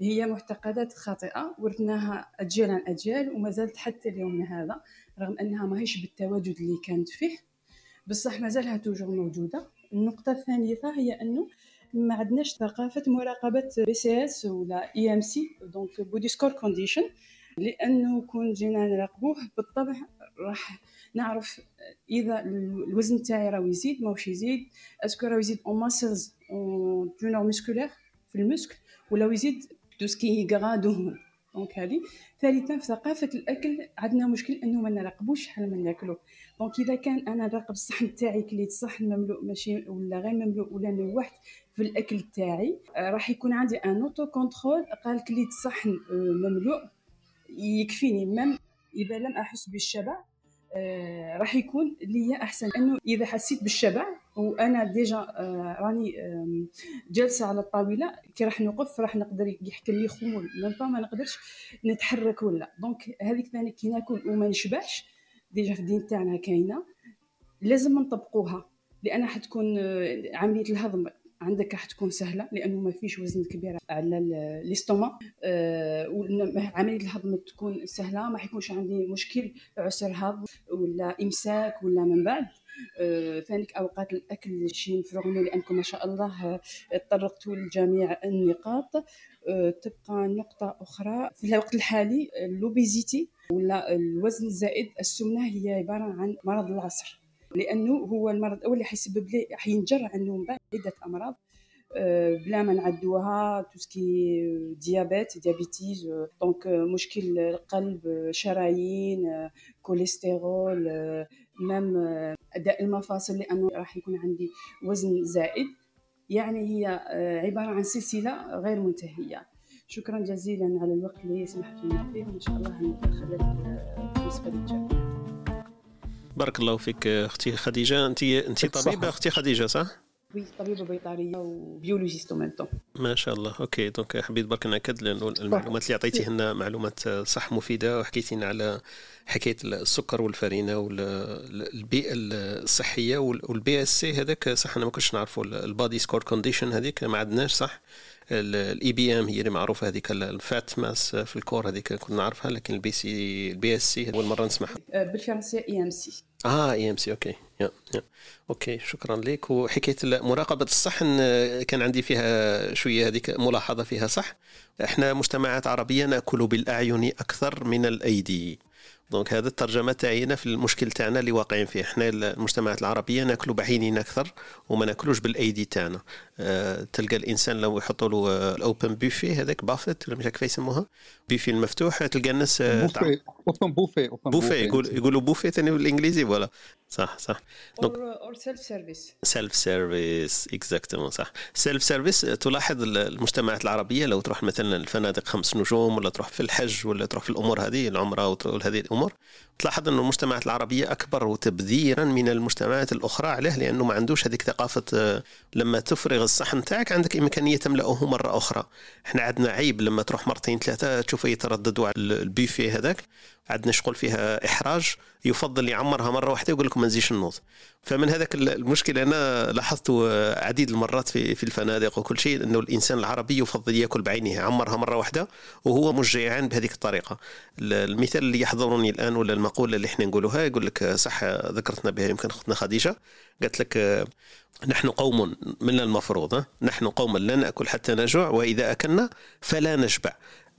هي معتقدات خاطئة ورثناها أجيال عن أجيال وما زالت حتى اليوم هذا رغم أنها ماهيش بالتواجد اللي كانت فيه. بصح ما زالها toujours موجودة. النقطة الثالثة هي أنه ما عندناش ثقافة مراقبة BCS ولا IMC donc body score condition لأنه كون جينا نراقبوه بالطبع راح نعرف إذا الوزن تاعي راه يزيد ماهوش يزيد. est-ce que راه يزيد en muscles en teneur musculaire في ال muscle ولا يزيد tout ce qui gras donc هذه ثالثا في ثقافة الأكل عندنا مشكل انه ما نراقبوش شحال ما ناكلو. donc إذا كان أنا نراقب الصحن تاعي كليت الصحن مملوء ماشي ولا غير مملوء ولا نوحت في الأكل تاعي راح يكون عندي un auto-contrôle قال كليت الصحن مملوء. يكفيني. مم إذا لم أحس بالشبع آه راح يكون لي أحسن. انه إذا حسيت بالشبع وأنا déjà آه راني آه جالسة على الطاولة كي راح نوقف راح نقدر يحكي لي خمول même ما نقدرش نتحرك ولا. donc هذيك ثاني كي ناكل وما نشبعش déjà في الدين تاعنا كاينة لازم نطبقوها. لأن حتكون آه، عملية الهضم. عندك راح تكون سهلة لأنه ما فيش وزن كبير على ال estomac آه عملية الهضم تكون سهلة ما حيكونش عندي مشكل عسر هضم ولا إمساك ولا من بعد. آه ثانيك أوقات الأكل شي نفرغني لأنكم ما شاء الله تطرقتوا لجميع النقاط. آه تبقى نقطة أخرى. في الوقت الحالي l'obésité ولا الوزن الزائد السمنة هي عبارة عن مرض العصر. لأنه هو المرض الأول اللي حيسبب لي حينجر عنه من بعد عدة أمراض آه، بلا ما نعدوها tout ce qui diabète diabetes donc مشكل القلب شرايين كوليسترول même أداء المفاصل لأنه راح يكون عندي وزن زائد. يعني هي آه، عبارة عن سلسلة غير منتهية. شكرا جزيلا على الوقت اللي سمحتوا فيه وإن شاء الله ندخل بالنسبة للجميع بارك الله فيك أختي خديجة. انت انت طبيبة أختي خديجة صح؟ oui طبيبة بيطرية و biologiste même ما شاء الله. OK donc حبيت برك ناكد لأنه المعلومات اللي عطيتيهن معلومات صح مفيدة وحكيتي لنا على حكاية السكر والفرينة والبيئه الصحية وال BSC هذاك صح أنا ما كنتش نعرفه ال body score condition هذيك ما عندناش صح؟ ال IBM هي اللي معروفة هذيك ال fat mass في ال corps هذيك كنا نعرفها لكن ال BC ال BSC أول مرة نسمعها. أه، بالفرنسيه IMC آه IMC OK. yeah yeah. OK شكرا لك. وحكايه مراقبة الصحن كان عندي فيها شوية هذيك ملاحظة فيها صح. إحنا مجتمعات عربية نأكل بالأعين أكثر من الأيدي. donc هذا الترجمة تاعينا في المشكل تاعنا اللي واقعين فيه. إحنا المجتمعات العربية ناكلوا بعينينا أكثر وما نأكلوش بالأيدي تاعنا. تلقى الإنسان لو يحطوا له ال open buffet هذاك بافت ولا مش كيف يسموها؟ بوفي المفتوح تلقى الناس buffet open buffet buffet يقول يقولوا بوفي ثاني بالإنجليزي ولا صح صح. or self-service self-service exactement صح. self-service تلاحظ المجتمعات العربية لو تروح مثلا الفنادق خمس نجوم ولا تروح في الحج ولا تروح في الأمور هذه العمرة وهذه الأمور تلاحظ أن المجتمعات العربية أكبر تبذيرا من المجتمعات الأخرى عليه لأنه ما عندوش هذيك ثقافة آه، لما تفرغ الصحن تاعك عندك إمكانية تملأه مرة أخرى. إحنا عندنا عيب لما تروح مرتين ثلاثة تشوفه يترددوا على البيفي هذاك. عندنا شغل فيها إحراج يفضل يعمرها مرة واحدة ويقول لكم ما نزيدش النوض. فمن هذاك المشكل أنا لاحظته عديد المرات في في الفنادق وكل شيء إنه الإنسان العربي يفضل يأكل بعينه عمرها مرة واحدة وهو مش جيعان بهذيك الطريقة المثال اللي يحضرني الآن ولا المقولة اللي إحنا نقولها يقول لك صح ذكرتنا بها يمكن أختنا خديجة. قالت لك نحن قوم من المفروض نحن قوم لا نأكل حتى نجوع وإذا أكلنا فلا نشبع.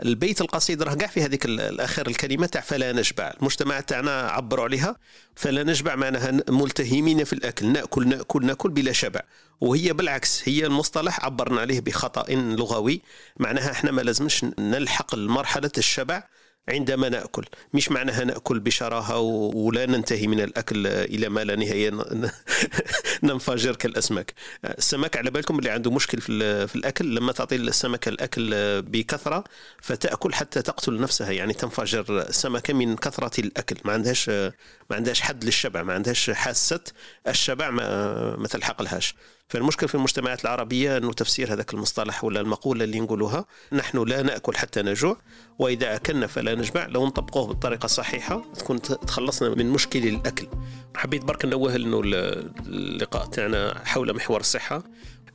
البيت القصيد راه كاع في هذيك الآخر الكلمة تاع فلا نشبع. المجتمع تاعنا عبروا عليها. فلا نشبع معناها ملتهمين في الأكل. نأكل نأكل نأكل بلا شبع. وهي بالعكس هي المصطلح عبرنا عليه بخطأ لغوي. معناها إحنا ما لازمش نلحق مرحله الشبع. عندما نأكل. مش معناها نأكل بشراهة ولا ننتهي من الأكل إلى ما لا نهاية ننفجر كالأسماك. السمك على بالكم اللي عنده مشكل في الأكل لما تعطي السمكه الأكل بكثرة فتأكل حتى تقتل نفسها يعني تنفجر السمكه من كثرة الأكل. ما عندهاش ما عندهاش حد للشبع ما عندهاش حاسة الشبع ما, ما تلحق لهاش. فالمشكل في المجتمعات العربية أنه تفسير هذاك المصطلح ولا المقولة اللي نقولها نحن لا نأكل حتى نجوع وإذا أكلنا فلا نشبع لو نطبقوه بالطريقة الصحيحة تكون تخلصنا من مشكل الأكل. حبيت برك نوه أنه اللقاء تاعنا حول محور الصحة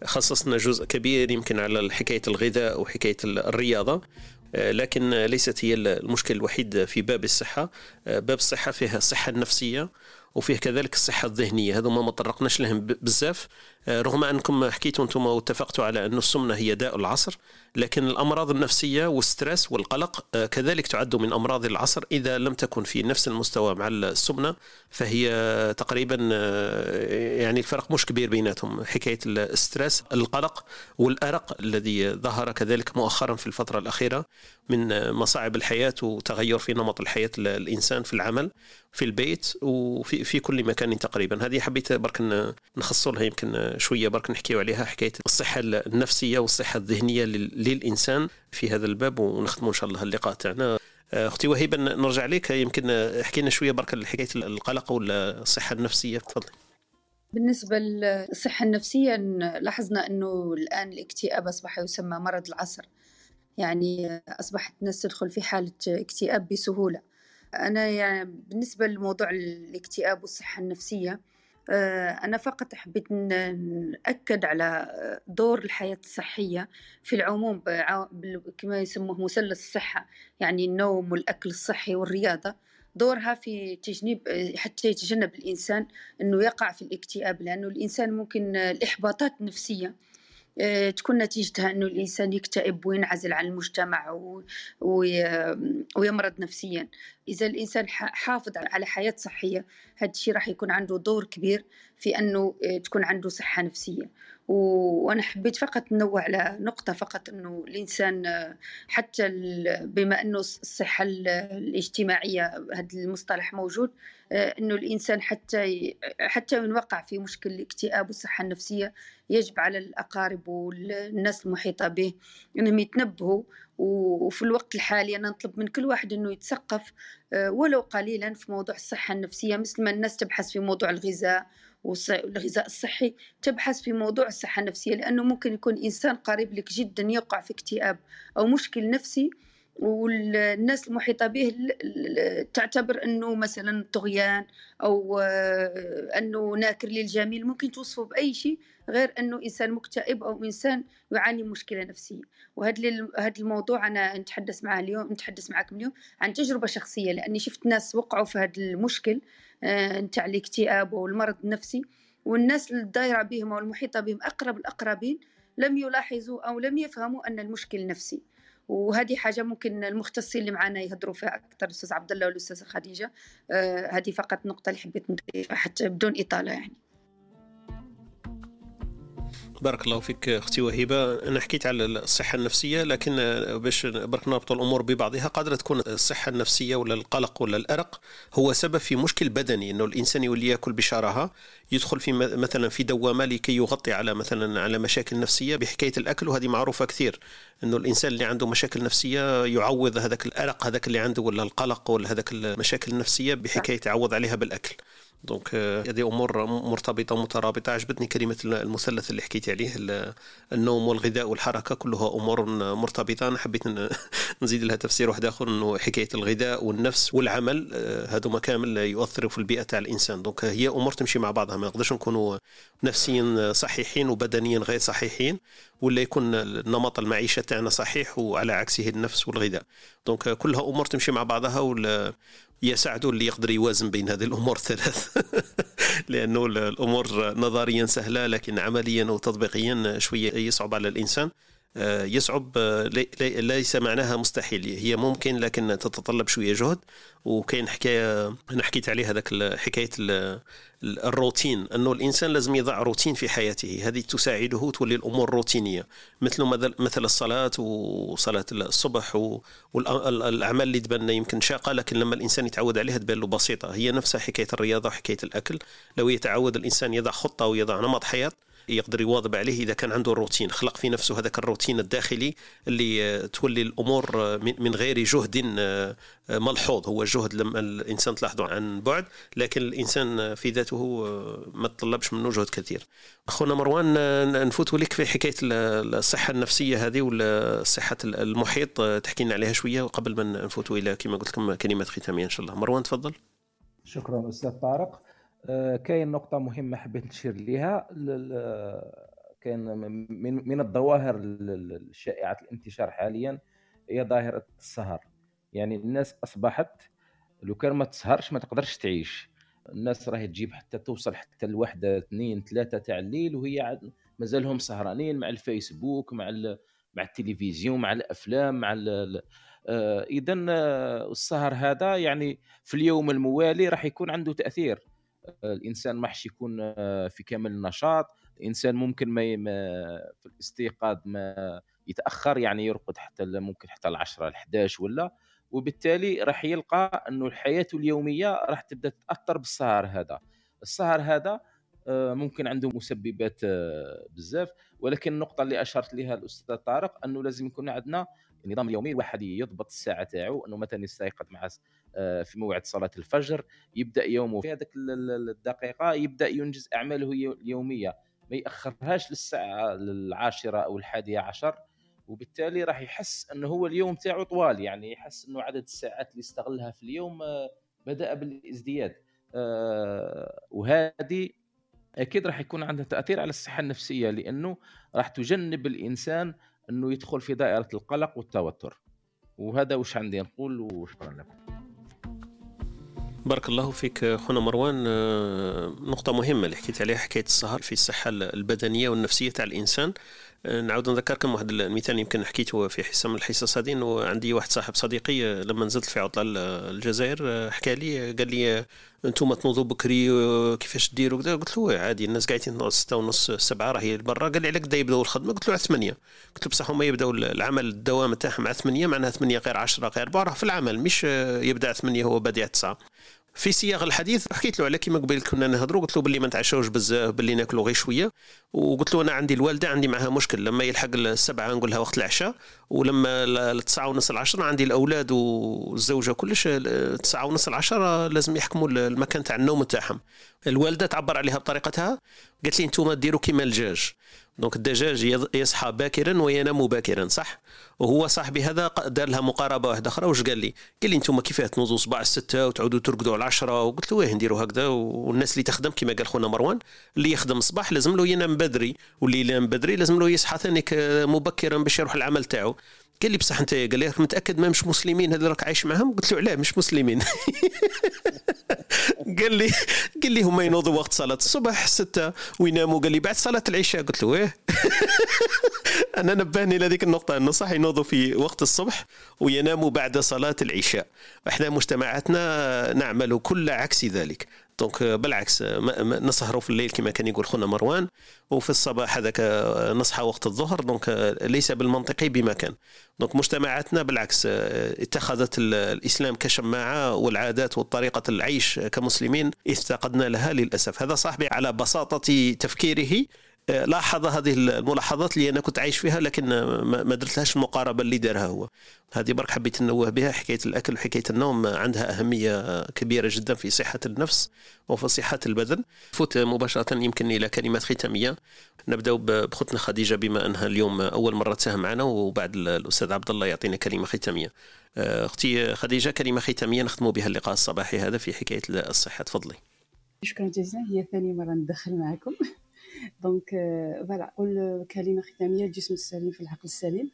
خصصنا جزء كبير يمكن على حكاية الغذاء وحكاية الرياضة لكن ليست هي المشكل الوحيد في باب الصحة. باب الصحة فيها الصحة النفسية وفيه كذلك الصحة الذهنية هذو ما طرقناش لهم بزاف. رغم أنكم حكيتوا أنتم واتفقتوا على أن السمنة هي داء العصر لكن الأمراض النفسية وال stress والقلق كذلك تعد من أمراض العصر إذا لم تكن في نفس المستوى مع السمنة فهي تقريبا يعني الفرق مش كبير بيناتهم. حكاية ال stress القلق والأرق الذي ظهر كذلك مؤخرا في الفترة الأخيرة من مصاعب الحياة وتغير في نمط الحياة الإنسان في العمل في البيت وفي في كل مكان تقريبا. هذه حبيت برك نخص لها يمكن شوية برك نحكيو عليها حكاية الصحة النفسية والصحة الذهنية للإنسان في هذا الباب ونختموا إن شاء الله اللقاء تاعنا. أختي وهيبة نرجع لك. يمكن حكينا شوية برك حكايه القلق والصحة النفسية. تفضلي بالنسبة للصحة النفسية لاحظنا أنه الآن الاكتئاب أصبح يسمى مرض العصر. يعني أصبحت الناس تدخل في حالة اكتئاب بسهولة. أنا يعني بالنسبة لموضوع الاكتئاب والصحة النفسية أنا فقط حبيت نأكد على دور الحياة الصحية في العموم كما يسموه مثلث الصحة يعني النوم والأكل الصحي والرياضة. دورها في تجنيب حتى يتجنب الإنسان أنه يقع في الاكتئاب لأنه الإنسان ممكن الإحباطات النفسية تكون نتيجتها أنه الإنسان يكتئب وينعزل عن المجتمع ويمرض نفسيا. إذا الإنسان حافظ على حياة صحية هذا الشيء راح يكون عنده دور كبير في أنه تكون عنده صحة نفسية. وأنا حبيت فقط ننوه على نقطة فقط أنه الإنسان حتى بما أنه الصحة الاجتماعية هذا المصطلح موجود أنه الإنسان حتى حتى من وقع في مشكل الاكتئاب والصحة النفسية يجب على الأقارب والناس المحيطة به أنهم يتنبهوا وفي الوقت الحالي أنا نطلب من كل واحد أنه يتثقف ولو قليلا في موضوع الصحة النفسية مثل ما الناس تبحث في موضوع الغذاء والغذاء الصحي تبحث في موضوع الصحة النفسية لأنه ممكن يكون إنسان قريب لك جدا يقع في اكتئاب أو مشكل نفسي والناس المحيطة به تعتبر أنه مثلا طغيان أو أنه ناكر للجميل. ممكن توصفه بأي شيء غير أنه إنسان مكتئب أو إنسان يعاني مشكلة نفسية. وهذا هذا الموضوع أنا نتحدث معه اليوم نتحدث معكم اليوم عن تجربة شخصية لأني شفت ناس وقعوا في هذا المشكل نتاع الاكتئاب والمرض النفسي. والناس الدايرة بهم أو المحيطة بهم أقرب الأقربين لم يلاحظوا أو لم يفهموا أن المشكل نفسي. وهذه حاجة ممكن المختصين اللي معنا يهضروا فيها أكثر الأستاذ عبد الله والأستاذة خديجة. آه هذه فقط نقطة اللي حبيت نضيفها حتى بدون إطالة يعني. بارك الله فيك أختي وهبه أنا حكيت على الصحة النفسية لكن باش برك نربط الأمور ببعضها قادرة تكون الصحة النفسية ولا القلق ولا الأرق هو سبب في مشكل بدني إنه الإنسان يولي يأكل بشراهة يدخل في مثلا في دوامة لكي يغطي على مثلا على مشاكل نفسية بحكاية الأكل وهذه معروفة كثير إنه الإنسان اللي عنده مشاكل نفسية يعوض هذاك الأرق هذاك اللي عنده ولا القلق ولا هذاك المشاكل النفسية بحكاية يعوض عليها بالأكل. donc آه، هذه أمور مرتبطة ومترابطة. عجبتني كلمة المثلث اللي حكيت عليه النوم والغذاء والحركة كلها أمور مرتبطة. أنا حبيت نزيد لها تفسير واحد آخر إنه حكاية الغذاء والنفس والعمل هذوما كامل يؤثروا في البيئة تاع الإنسان. donc هي أمور تمشي مع بعضها. ما نقدرش نكونوا نفسيا صحيحين وبدنيا غير صحيحين ولا يكون نمط المعيشة تاعنا صحيح وعلى عكسه النفس والغذاء. donc كلها أمور تمشي مع بعضها يساعده اللي يقدر يوازن بين هذه الأمور الثلاث لأنه الأمور نظريا سهلة لكن عمليا وتطبيقيا شوية يصعب على الإنسان. يصعب آه، ليس معناها مستحيل. هي ممكن لكن تتطلب شوية جهد. وكاين حكاية أنا حكيت عليها هذاك حكاية الروتين. أنه الإنسان لازم يضع روتين في حياته. هذه تساعده تولي الأمور روتينية. مثل مثل الصلاة وصلاة الصبح والاعمال اللي تبان يمكن شاقة لكن لما الإنسان يتعود عليها تبان له بسيطة. هي نفسها حكاية الرياضة وحكاية الأكل. لو يتعود الإنسان يضع خطة ويضع نمط حياة يقدر يواظب عليه إذا كان عنده الروتين. خلق في نفسه هذاك الروتين الداخلي اللي تولي الأمور من غير جهد آه، ملحوظ. هو جهد لما الإنسان تلاحظه عن بعد لكن الإنسان في ذاته آه، ما تطلبش منه جهد كثير. أخونا مروان آه، نفوت لك في حكاية الصحة النفسية هذه ولا صحه المحيط. تحكي لنا عليها شوية قبل ما نفوت إلى كما قلت لكم كلمات ختامية إن شاء الله. مروان تفضل. شكرا أستاذ طارق. كاين نقطة مهمة حبيت نشير لها كاين من من الظواهر الشائعة الانتشار حاليا هي ظاهرة السهر. يعني الناس أصبحت لو كان ما تسهرش ما تقدرش تعيش. الناس راهي تجيب حتى توصل حتى الوحدة اثنين ثلاثة تاع الليل وهي مازالهم سهرانين مع الفيسبوك مع مع التلفزيون مع الأفلام مع آه، اذا آه، السهر هذا يعني في اليوم الموالي راح يكون عنده تأثير. الإنسان ما حش يكون آه، في كامل النشاط. الإنسان ممكن ما في الاستيقاظ ما يتأخر يعني يرقد حتى ممكن حتى ال 10 ال 11 ولا. وبالتالي راح يلقى إنه الحياة اليومية راح تبدأ تأثر بالسهر هذا. السهر هذا آه، ممكن عنده مسببات آه، بزاف. ولكن النقطة اللي أشرت لها الأستاذ طارق إنه لازم يكون عندنا النظام اليومي الواحد يضبط الساعة تاعو إنه مثلا يستيقظ مع آه، في موعد صلاة الفجر يبدأ يومه في هذيك الدقيقة يبدأ ينجز أعماله اليومية. ما يأخرهاش للساعة العاشرة أو الحادية عشر وبالتالي راح يحس إنه هو اليوم تاعو طوال. يعني يحس إنه عدد الساعات اللي استغلها في اليوم آه، بدأ بالازدياد. آه، وهذه أكيد راح يكون عندها تأثير على الصحة النفسية لأنه راح تجنب الإنسان إنه يدخل في دائرة القلق والتوتر. وهذا وش عندي نقول وشكرا لكم. بارك الله فيك خونا مروان. آه، نقطة مهمة اللي حكيت عليها حكاية السهر في الصحة البدنية والنفسية تاع الإنسان. آه، نعاود نذكركم واحد المثال يمكن حكيته في حصة من الحصص هذه إنه عندي واحد صاحب صديقي آه، لما نزلت في عطلة الجزائر حكى لي قال لي أنتم تنوضوا بكري كيفاش ديروا؟ كذا قلت له عادي الناس قاعدين تنوض ستة ونص سبعة راهي برا قال لي على كدا يبداو الخدمة؟ قلت له على ثمانية. قلت له بصح هما يبداو العمل الدوام تاعهم على ثمانية معناها ثمانية غير عشرة غير أربعة راه في العمل مش يبدأ على ثمانية هو بادي على تسعة. في سياق الحديث حكيت له على كيما قبيل كنا نهضروا قلت له باللي ما نتعشاوش بزاف باللي ناكلوا غير شوية. وقلت له أنا عندي الوالدة عندي معها مشكل لما يلحق السبعة نقول لها وقت العشاء ولما التسعة ونص العشرة عندي الأولاد والزوجة كلش التسعة ونص العشرة لازم يحكموا المكان تاع النوم تاعهم. الوالدة تعبر عليها بطريقتها قالت لي أنتم ديروا كيما الدجاج. donc الدجاج يصحى باكرا وينام باكرا صح؟ وهو صاحبي هذا دار لها مقاربة واحدة أخرى. واش قال لي؟ قال لي أنتم كيفاه تنوضوا صباح الستة وتعودوا ترقدوا على العشرة وقلت له واه نديروا هكذا. والناس اللي تخدم كما قال خونا مروان اللي يخدم الصباح لازم له ينام بدري واللي ينام بدري لازم له يصحى ثاني مبكرا باش يروح العمل تاعو. قال لي بصح انت قال لي متأكد ما مش مسلمين هذول راك عايش معهم قلت له علاه مش مسلمين. قال لي قال لي هما ينوضوا وقت صلاة الصبح ستة ويناموا. قال لي بعد صلاة العشاء. قلت له إيه أنا نبهني لهذيك النقطة إنه صح ينوضوا في وقت الصبح ويناموا بعد صلاة العشاء. إحنا مجتمعاتنا نعمل كل عكس ذلك. donc بالعكس نسهروا في الليل كما كان يقول خونا مروان وفي الصباح هذاك نصحى وقت الظهر. donc ليس بالمنطقي بما كان. donc مجتمعاتنا بالعكس اتخذت الإسلام كشماعة والعادات وطريقه العيش كمسلمين افتقدنا لها للأسف. هذا صاحبي على بساطة تفكيره لاحظ هذه الملاحظات اللي أنا كنت عايش فيها لكن ما درتلهاش المقاربه اللي دارها هو. هذه برك حبيت ننوه بها حكاية الأكل وحكاية النوم عندها أهمية كبيرة جدا في صحة النفس وفي صحة البدن. فوت مباشرة يمكن إلى كلمات ختامية. نبدأ بختنا خديجة بما أنها اليوم أول مرة تساهم معنا وبعد الأستاذ عبد الله يعطينا كلمة ختامية. آه، أختي خديجة كلمة ختامية نختم بها اللقاء الصباحي هذا في حكاية الصحة. تفضلي. شكرا جزيلا هي ثاني مرة ندخل معكم. donc voilà نقول كلمة ختامية الجسم السليم في العقل السليم.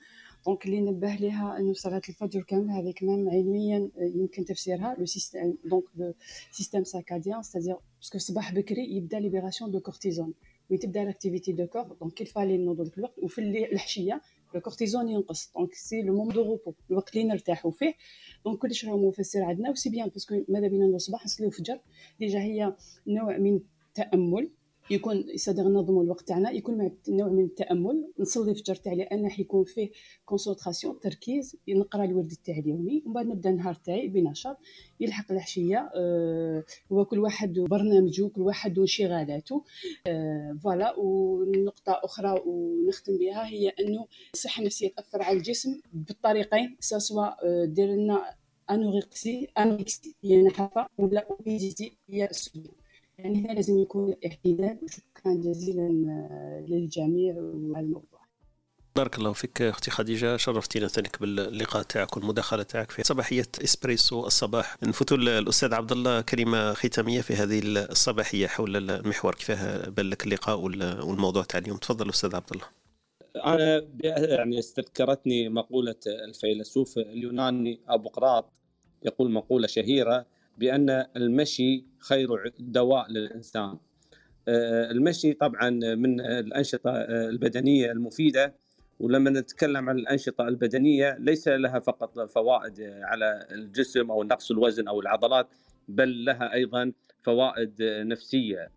donc اللي نبه ليها إنه صلاة الفجر كامل هذه كمان علميا يمكن تفسيرها. le système donc le système circadien c'est-à-dire parce que الصباح بكري يبدأ libération de cortisone et تبدا l'activité du corps donc كيف فالي نوضو ديك الوقت. وفي العشية le cortisone ينقص. donc c'est le moment de repos الوقت اللي نرتاحوا فيه. donc كلش راه مفسر عندنا. و c'est bien parce que ماذا بينا نوض الصباح؟ نصليو الفجر. déjà هي نوع من التامل يكون يصدر ننظموا الوقت تاعنا يكون مع نوع من التأمل. نصلي الفجر تاعي لأن حيكون فيه concentration تركيز نقرأ الورد تاعي اليومي. ومن بعد نبدأ النهار تاعي بنشاط يلحق العشية أه كل واحد برنامجه كل واحد وانشغالاته. أه voilà. ونقطة أخرى ونختم بها هي أنه الصحه النفسيه تأثر على الجسم بالطريقين سواء دير لنا anorexie anorexie هي نحافه ولا obésité هي السمنه يعني هنا لازم يكون اعتدال وشكرا جزيلا آه، للجميع على الموضوع. بارك الله فيك أختي خديجة. شرفتينا ثانيك باللقاء تاعك والمداخلة تاعك في صباحية إسبريسو الصباح. نفوتوا الأستاذ عبد الله كلمة ختامية في هذه الصباحية حول المحور. كيفاه بان لك اللقاء والموضوع تاع اليوم؟ تفضل أستاذ عبد الله. أنا يعني استذكرتني مقولة الفيلسوف اليوناني ابوقراط يقول مقولة شهيرة بأن المشي خير دواء للإنسان. آه، المشي طبعا من الأنشطة آه، البدنية المفيدة ولما نتكلم عن الأنشطة البدنية ليس لها فقط فوائد على الجسم أو نقص الوزن أو العضلات بل لها أيضا فوائد نفسية.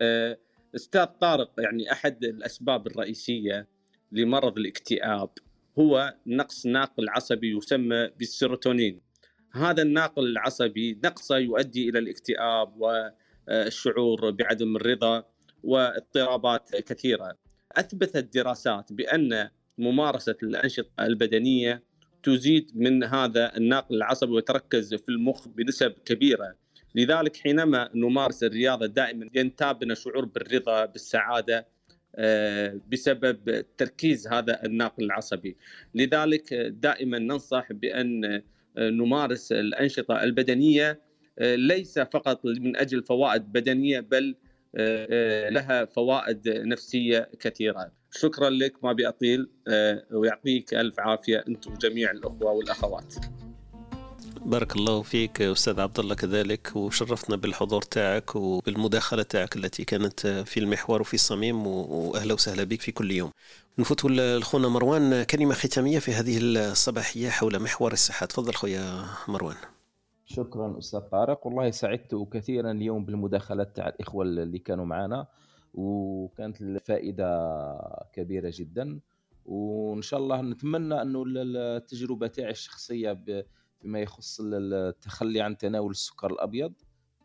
آه، أستاذ طارق يعني أحد الأسباب الرئيسية لمرض الاكتئاب هو نقص ناقل عصبي يسمى بالسيروتونين هذا الناقل العصبي نقصه يؤدي إلى الاكتئاب والشعور بعدم الرضا واضطرابات كثيرة. أثبتت دراسات بأن ممارسة الأنشطة البدنية تزيد من هذا الناقل العصبي وتركز في المخ بنسب كبيرة. لذلك حينما نمارس الرياضة دائما ينتابنا شعور بالرضا بالسعادة بسبب تركيز هذا الناقل العصبي لذلك دائما ننصح بأن نمارس الأنشطة البدنية آه، ليس فقط من أجل فوائد بدنية بل آه، آه، لها فوائد نفسية كثيرة. شكرا لك ما بأطيل ويعطيك ألف عافية انت وجميع الأخوة والأخوات. بارك الله فيك أستاذ عبد الله كذلك وشرفتنا بالحضور تاعك وبالمداخلة تاعك التي كانت في المحور وفي الصميم وأهلا وسهلا بك في كل يوم. نفوت لخونا مروان كلمة ختامية في هذه الصباحية حول محور الصحه تفضل خويا مروان. شكرا أستاذ طارق والله سعدت كثيرا اليوم بالمداخلات تاع الإخوة اللي كانوا معنا وكانت الفائده كبيرة جدا وإن شاء الله نتمنى أنه التجربة تاعي الشخصية فيما يخص التخلي عن تناول السكر الأبيض.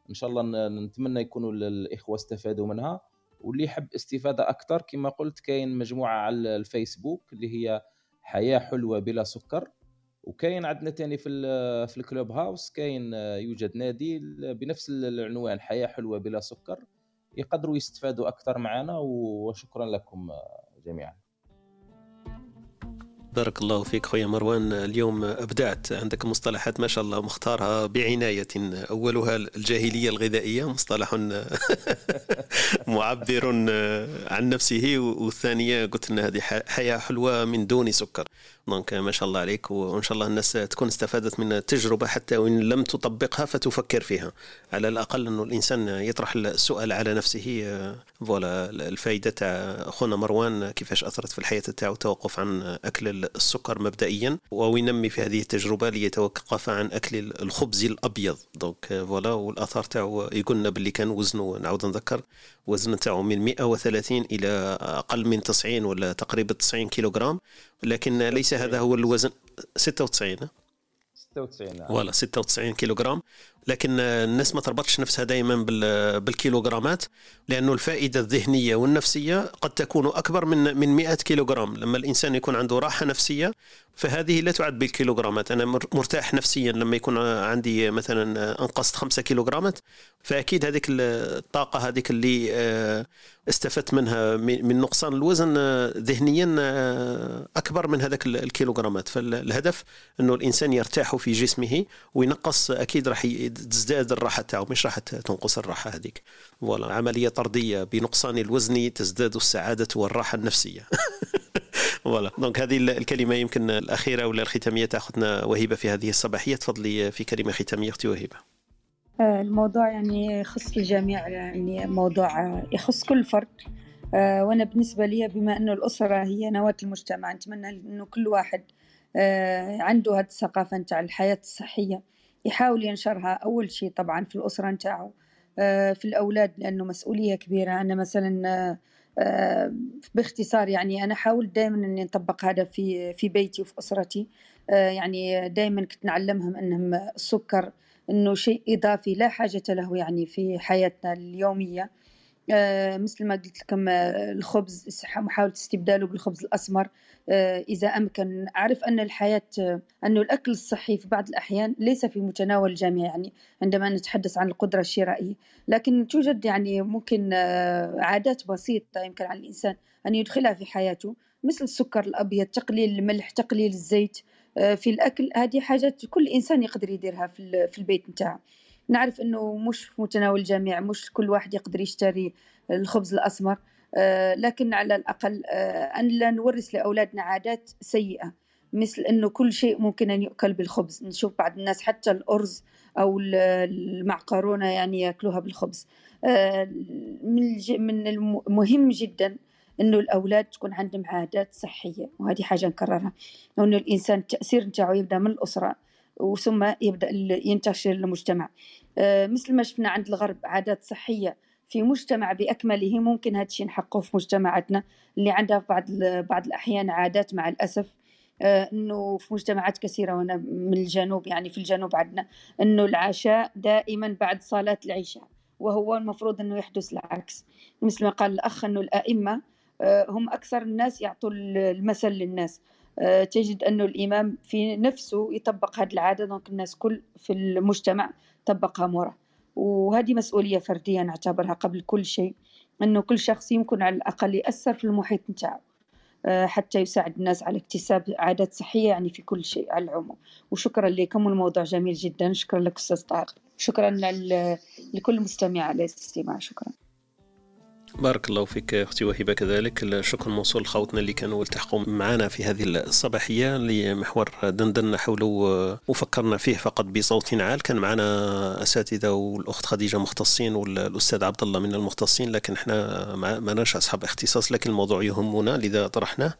إن شاء الله نتمنى يكونوا الإخوة استفادوا منها. واللي يحب استفادة أكثر كما قلت كاين مجموعة على الفيسبوك اللي هي حياة حلوة بلا سكر. وكاين عندنا تاني في في الكلوب هاوس كاين يوجد نادي بنفس العنوان حياة حلوة بلا سكر. يقدروا يستفادوا أكثر معنا وشكرا لكم جميعا. بارك الله فيك خويا مروان. اليوم أبدعت عندك مصطلحات ما شاء الله مختارها بعناية أولها الجاهلية الغذائية مصطلح معبر عن نفسه والثانية قلت إن هذه حياة حلوة من دون سكر. donc ما شاء الله عليك وان شاء الله الناس تكون استفادت من التجربه حتى وإن لم تطبقها فتفكر فيها. على الأقل انه الإنسان يطرح السؤال على نفسه voilà الفائده تاع خونا مروان كيفاش أثرت في الحياة تاعو التوقف عن أكل السكر مبدئيا وينمي في هذه التجربة ليتوقف عن أكل الخبز الأبيض. donc voilà والآثار تاعو يقولنا باللي كان وزنه نعاود نذكر وزن تاعو من 130 إلى أقل من 90 ولا تقريبا 90 كيلوغرام. لكن ليس هذا هو الوزن. 96 96 نعم. ولا 96 كيلوغرام. لكن الناس ما تربطش نفسها دائما بالكيلوغرامات لأنه الفائدة الذهنية والنفسية قد تكون أكبر من من 100 كيلوغرام. لما الإنسان يكون عنده راحة نفسية فهذه لا تعد بالكيلوغرامات. أنا مرتاح نفسيا لما يكون عندي مثلا أنقصت 5 كيلوغرامات فأكيد هذيك الطاقة هذيك اللي آه، استفدت منها من نقصان الوزن آه، ذهنيا آه، أكبر من هذاك الكيلوغرامات. فالهدف أنه الإنسان يرتاح في جسمه وينقص أكيد راح تزداد الراحة تاعو مش راح تنقص الراحة هذيك. voilà عملية طردية بنقصان الوزن تزداد السعادة والراحة النفسية. voilà donc هذه الكلمة يمكن الأخيرة ولا الختامية تأخذنا وهبه في هذه الصباحية. تفضلي في كلمة ختامية أختي وهبه آه، الموضوع يعني يخص الجميع يعني موضوع يخص كل فرد. آه، وأنا بالنسبة لي بما أنه الأسرة هي نواة المجتمع نتمنى أنه كل واحد آه، عنده هذه الثقافة نتاع الحياة الصحية. يحاول ينشرها أول شيء طبعا في الأسرة نتاعو في الأولاد لأنه مسؤولية كبيرة. أنا مثلا باختصار يعني أنا حاولت دائما أني نطبق هذا في في بيتي وفي أسرتي. يعني دائما كنت نعلمهم أنهم السكر إنه شيء إضافي لا حاجة له يعني في حياتنا اليومية. آه، مثل ما قلت لكم آه، الخبز محاولة استبداله بالخبز الأسمر. آه، إذا أمكن. أعرف أن الحياة أن الأكل الصحي في بعض الأحيان ليس في متناول الجميع يعني عندما نتحدث عن القدرة الشرائية. لكن توجد يعني ممكن عادات بسيطة يمكن على الإنسان أن يدخلها في حياته مثل السكر الأبيض تقليل الملح تقليل الزيت. آه، في الأكل هذه حاجات كل إنسان يقدر يديرها في البيت نتاعه. نعرف أنه مش في متناول الجميع مش كل واحد يقدر يشتري الخبز الأسمر آه، لكن على الأقل آه، أن لا نورث لأولادنا عادات سيئة مثل أنه كل شيء ممكن أن يؤكل بالخبز. نشوف بعض الناس حتى الأرز أو المعكرونة يعني يأكلوها بالخبز. من المهم جدا إنه الأولاد تكون عندهم عادات صحية وهذه حاجة نكررها. انه الإنسان التاثير نتاعو يبدأ من الأسرة. وثم يبدأ ينتشر للمجتمع آه، مثل ما شفنا عند الغرب عادات صحية في مجتمع بأكمله ممكن هذا الشيء نحققه في مجتمعاتنا اللي عندها بعض بعض الأحيان عادات مع الأسف. آه، إنه في مجتمعات كثيرة وأنا من الجنوب يعني في الجنوب عندنا إنه العشاء دائما بعد صلاة العشاء وهو المفروض إنه يحدث العكس. مثل ما قال الأخ إنه الأئمة آه، هم أكثر الناس يعطوا المثل للناس. تجد أنه الإمام في نفسه يطبق هذه العادة. دونك الناس كل في المجتمع طبقها مرة وهذه مسؤولية فردية نعتبرها قبل كل شيء أنه كل شخص يمكن على الأقل يأثر في المحيط نتاعه آه، حتى يساعد الناس على اكتساب عادات صحية يعني في كل شيء على العموم. وشكرا لكم والموضوع جميل جدا. شكرا لك أستاذ طارق شكرا لكل مستمع على الاستماع. شكرا. بارك الله فيك أختي وهبة كذلك. الشكر موصول لخوتنا اللي كانوا التحقوا معنا في هذه الصباحية لمحور دندنا حوله وفكرنا فيه فقط بصوت عال. كان معنا أساتذة والأخت خديجة مختصين والأستاذ عبد الله من المختصين لكن إحنا ما ناش أصحاب اختصاص لكن الموضوع يهمنا لذا طرحناه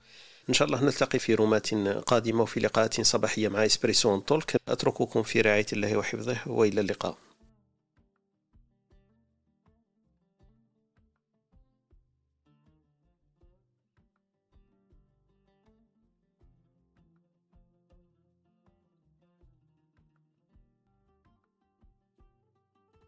إن شاء الله نلتقي في رومات قادمة وفي لقاءات صباحية مع إسبريسو تولك. أترككم في رعاية الله وحفظه وإلى اللقاء.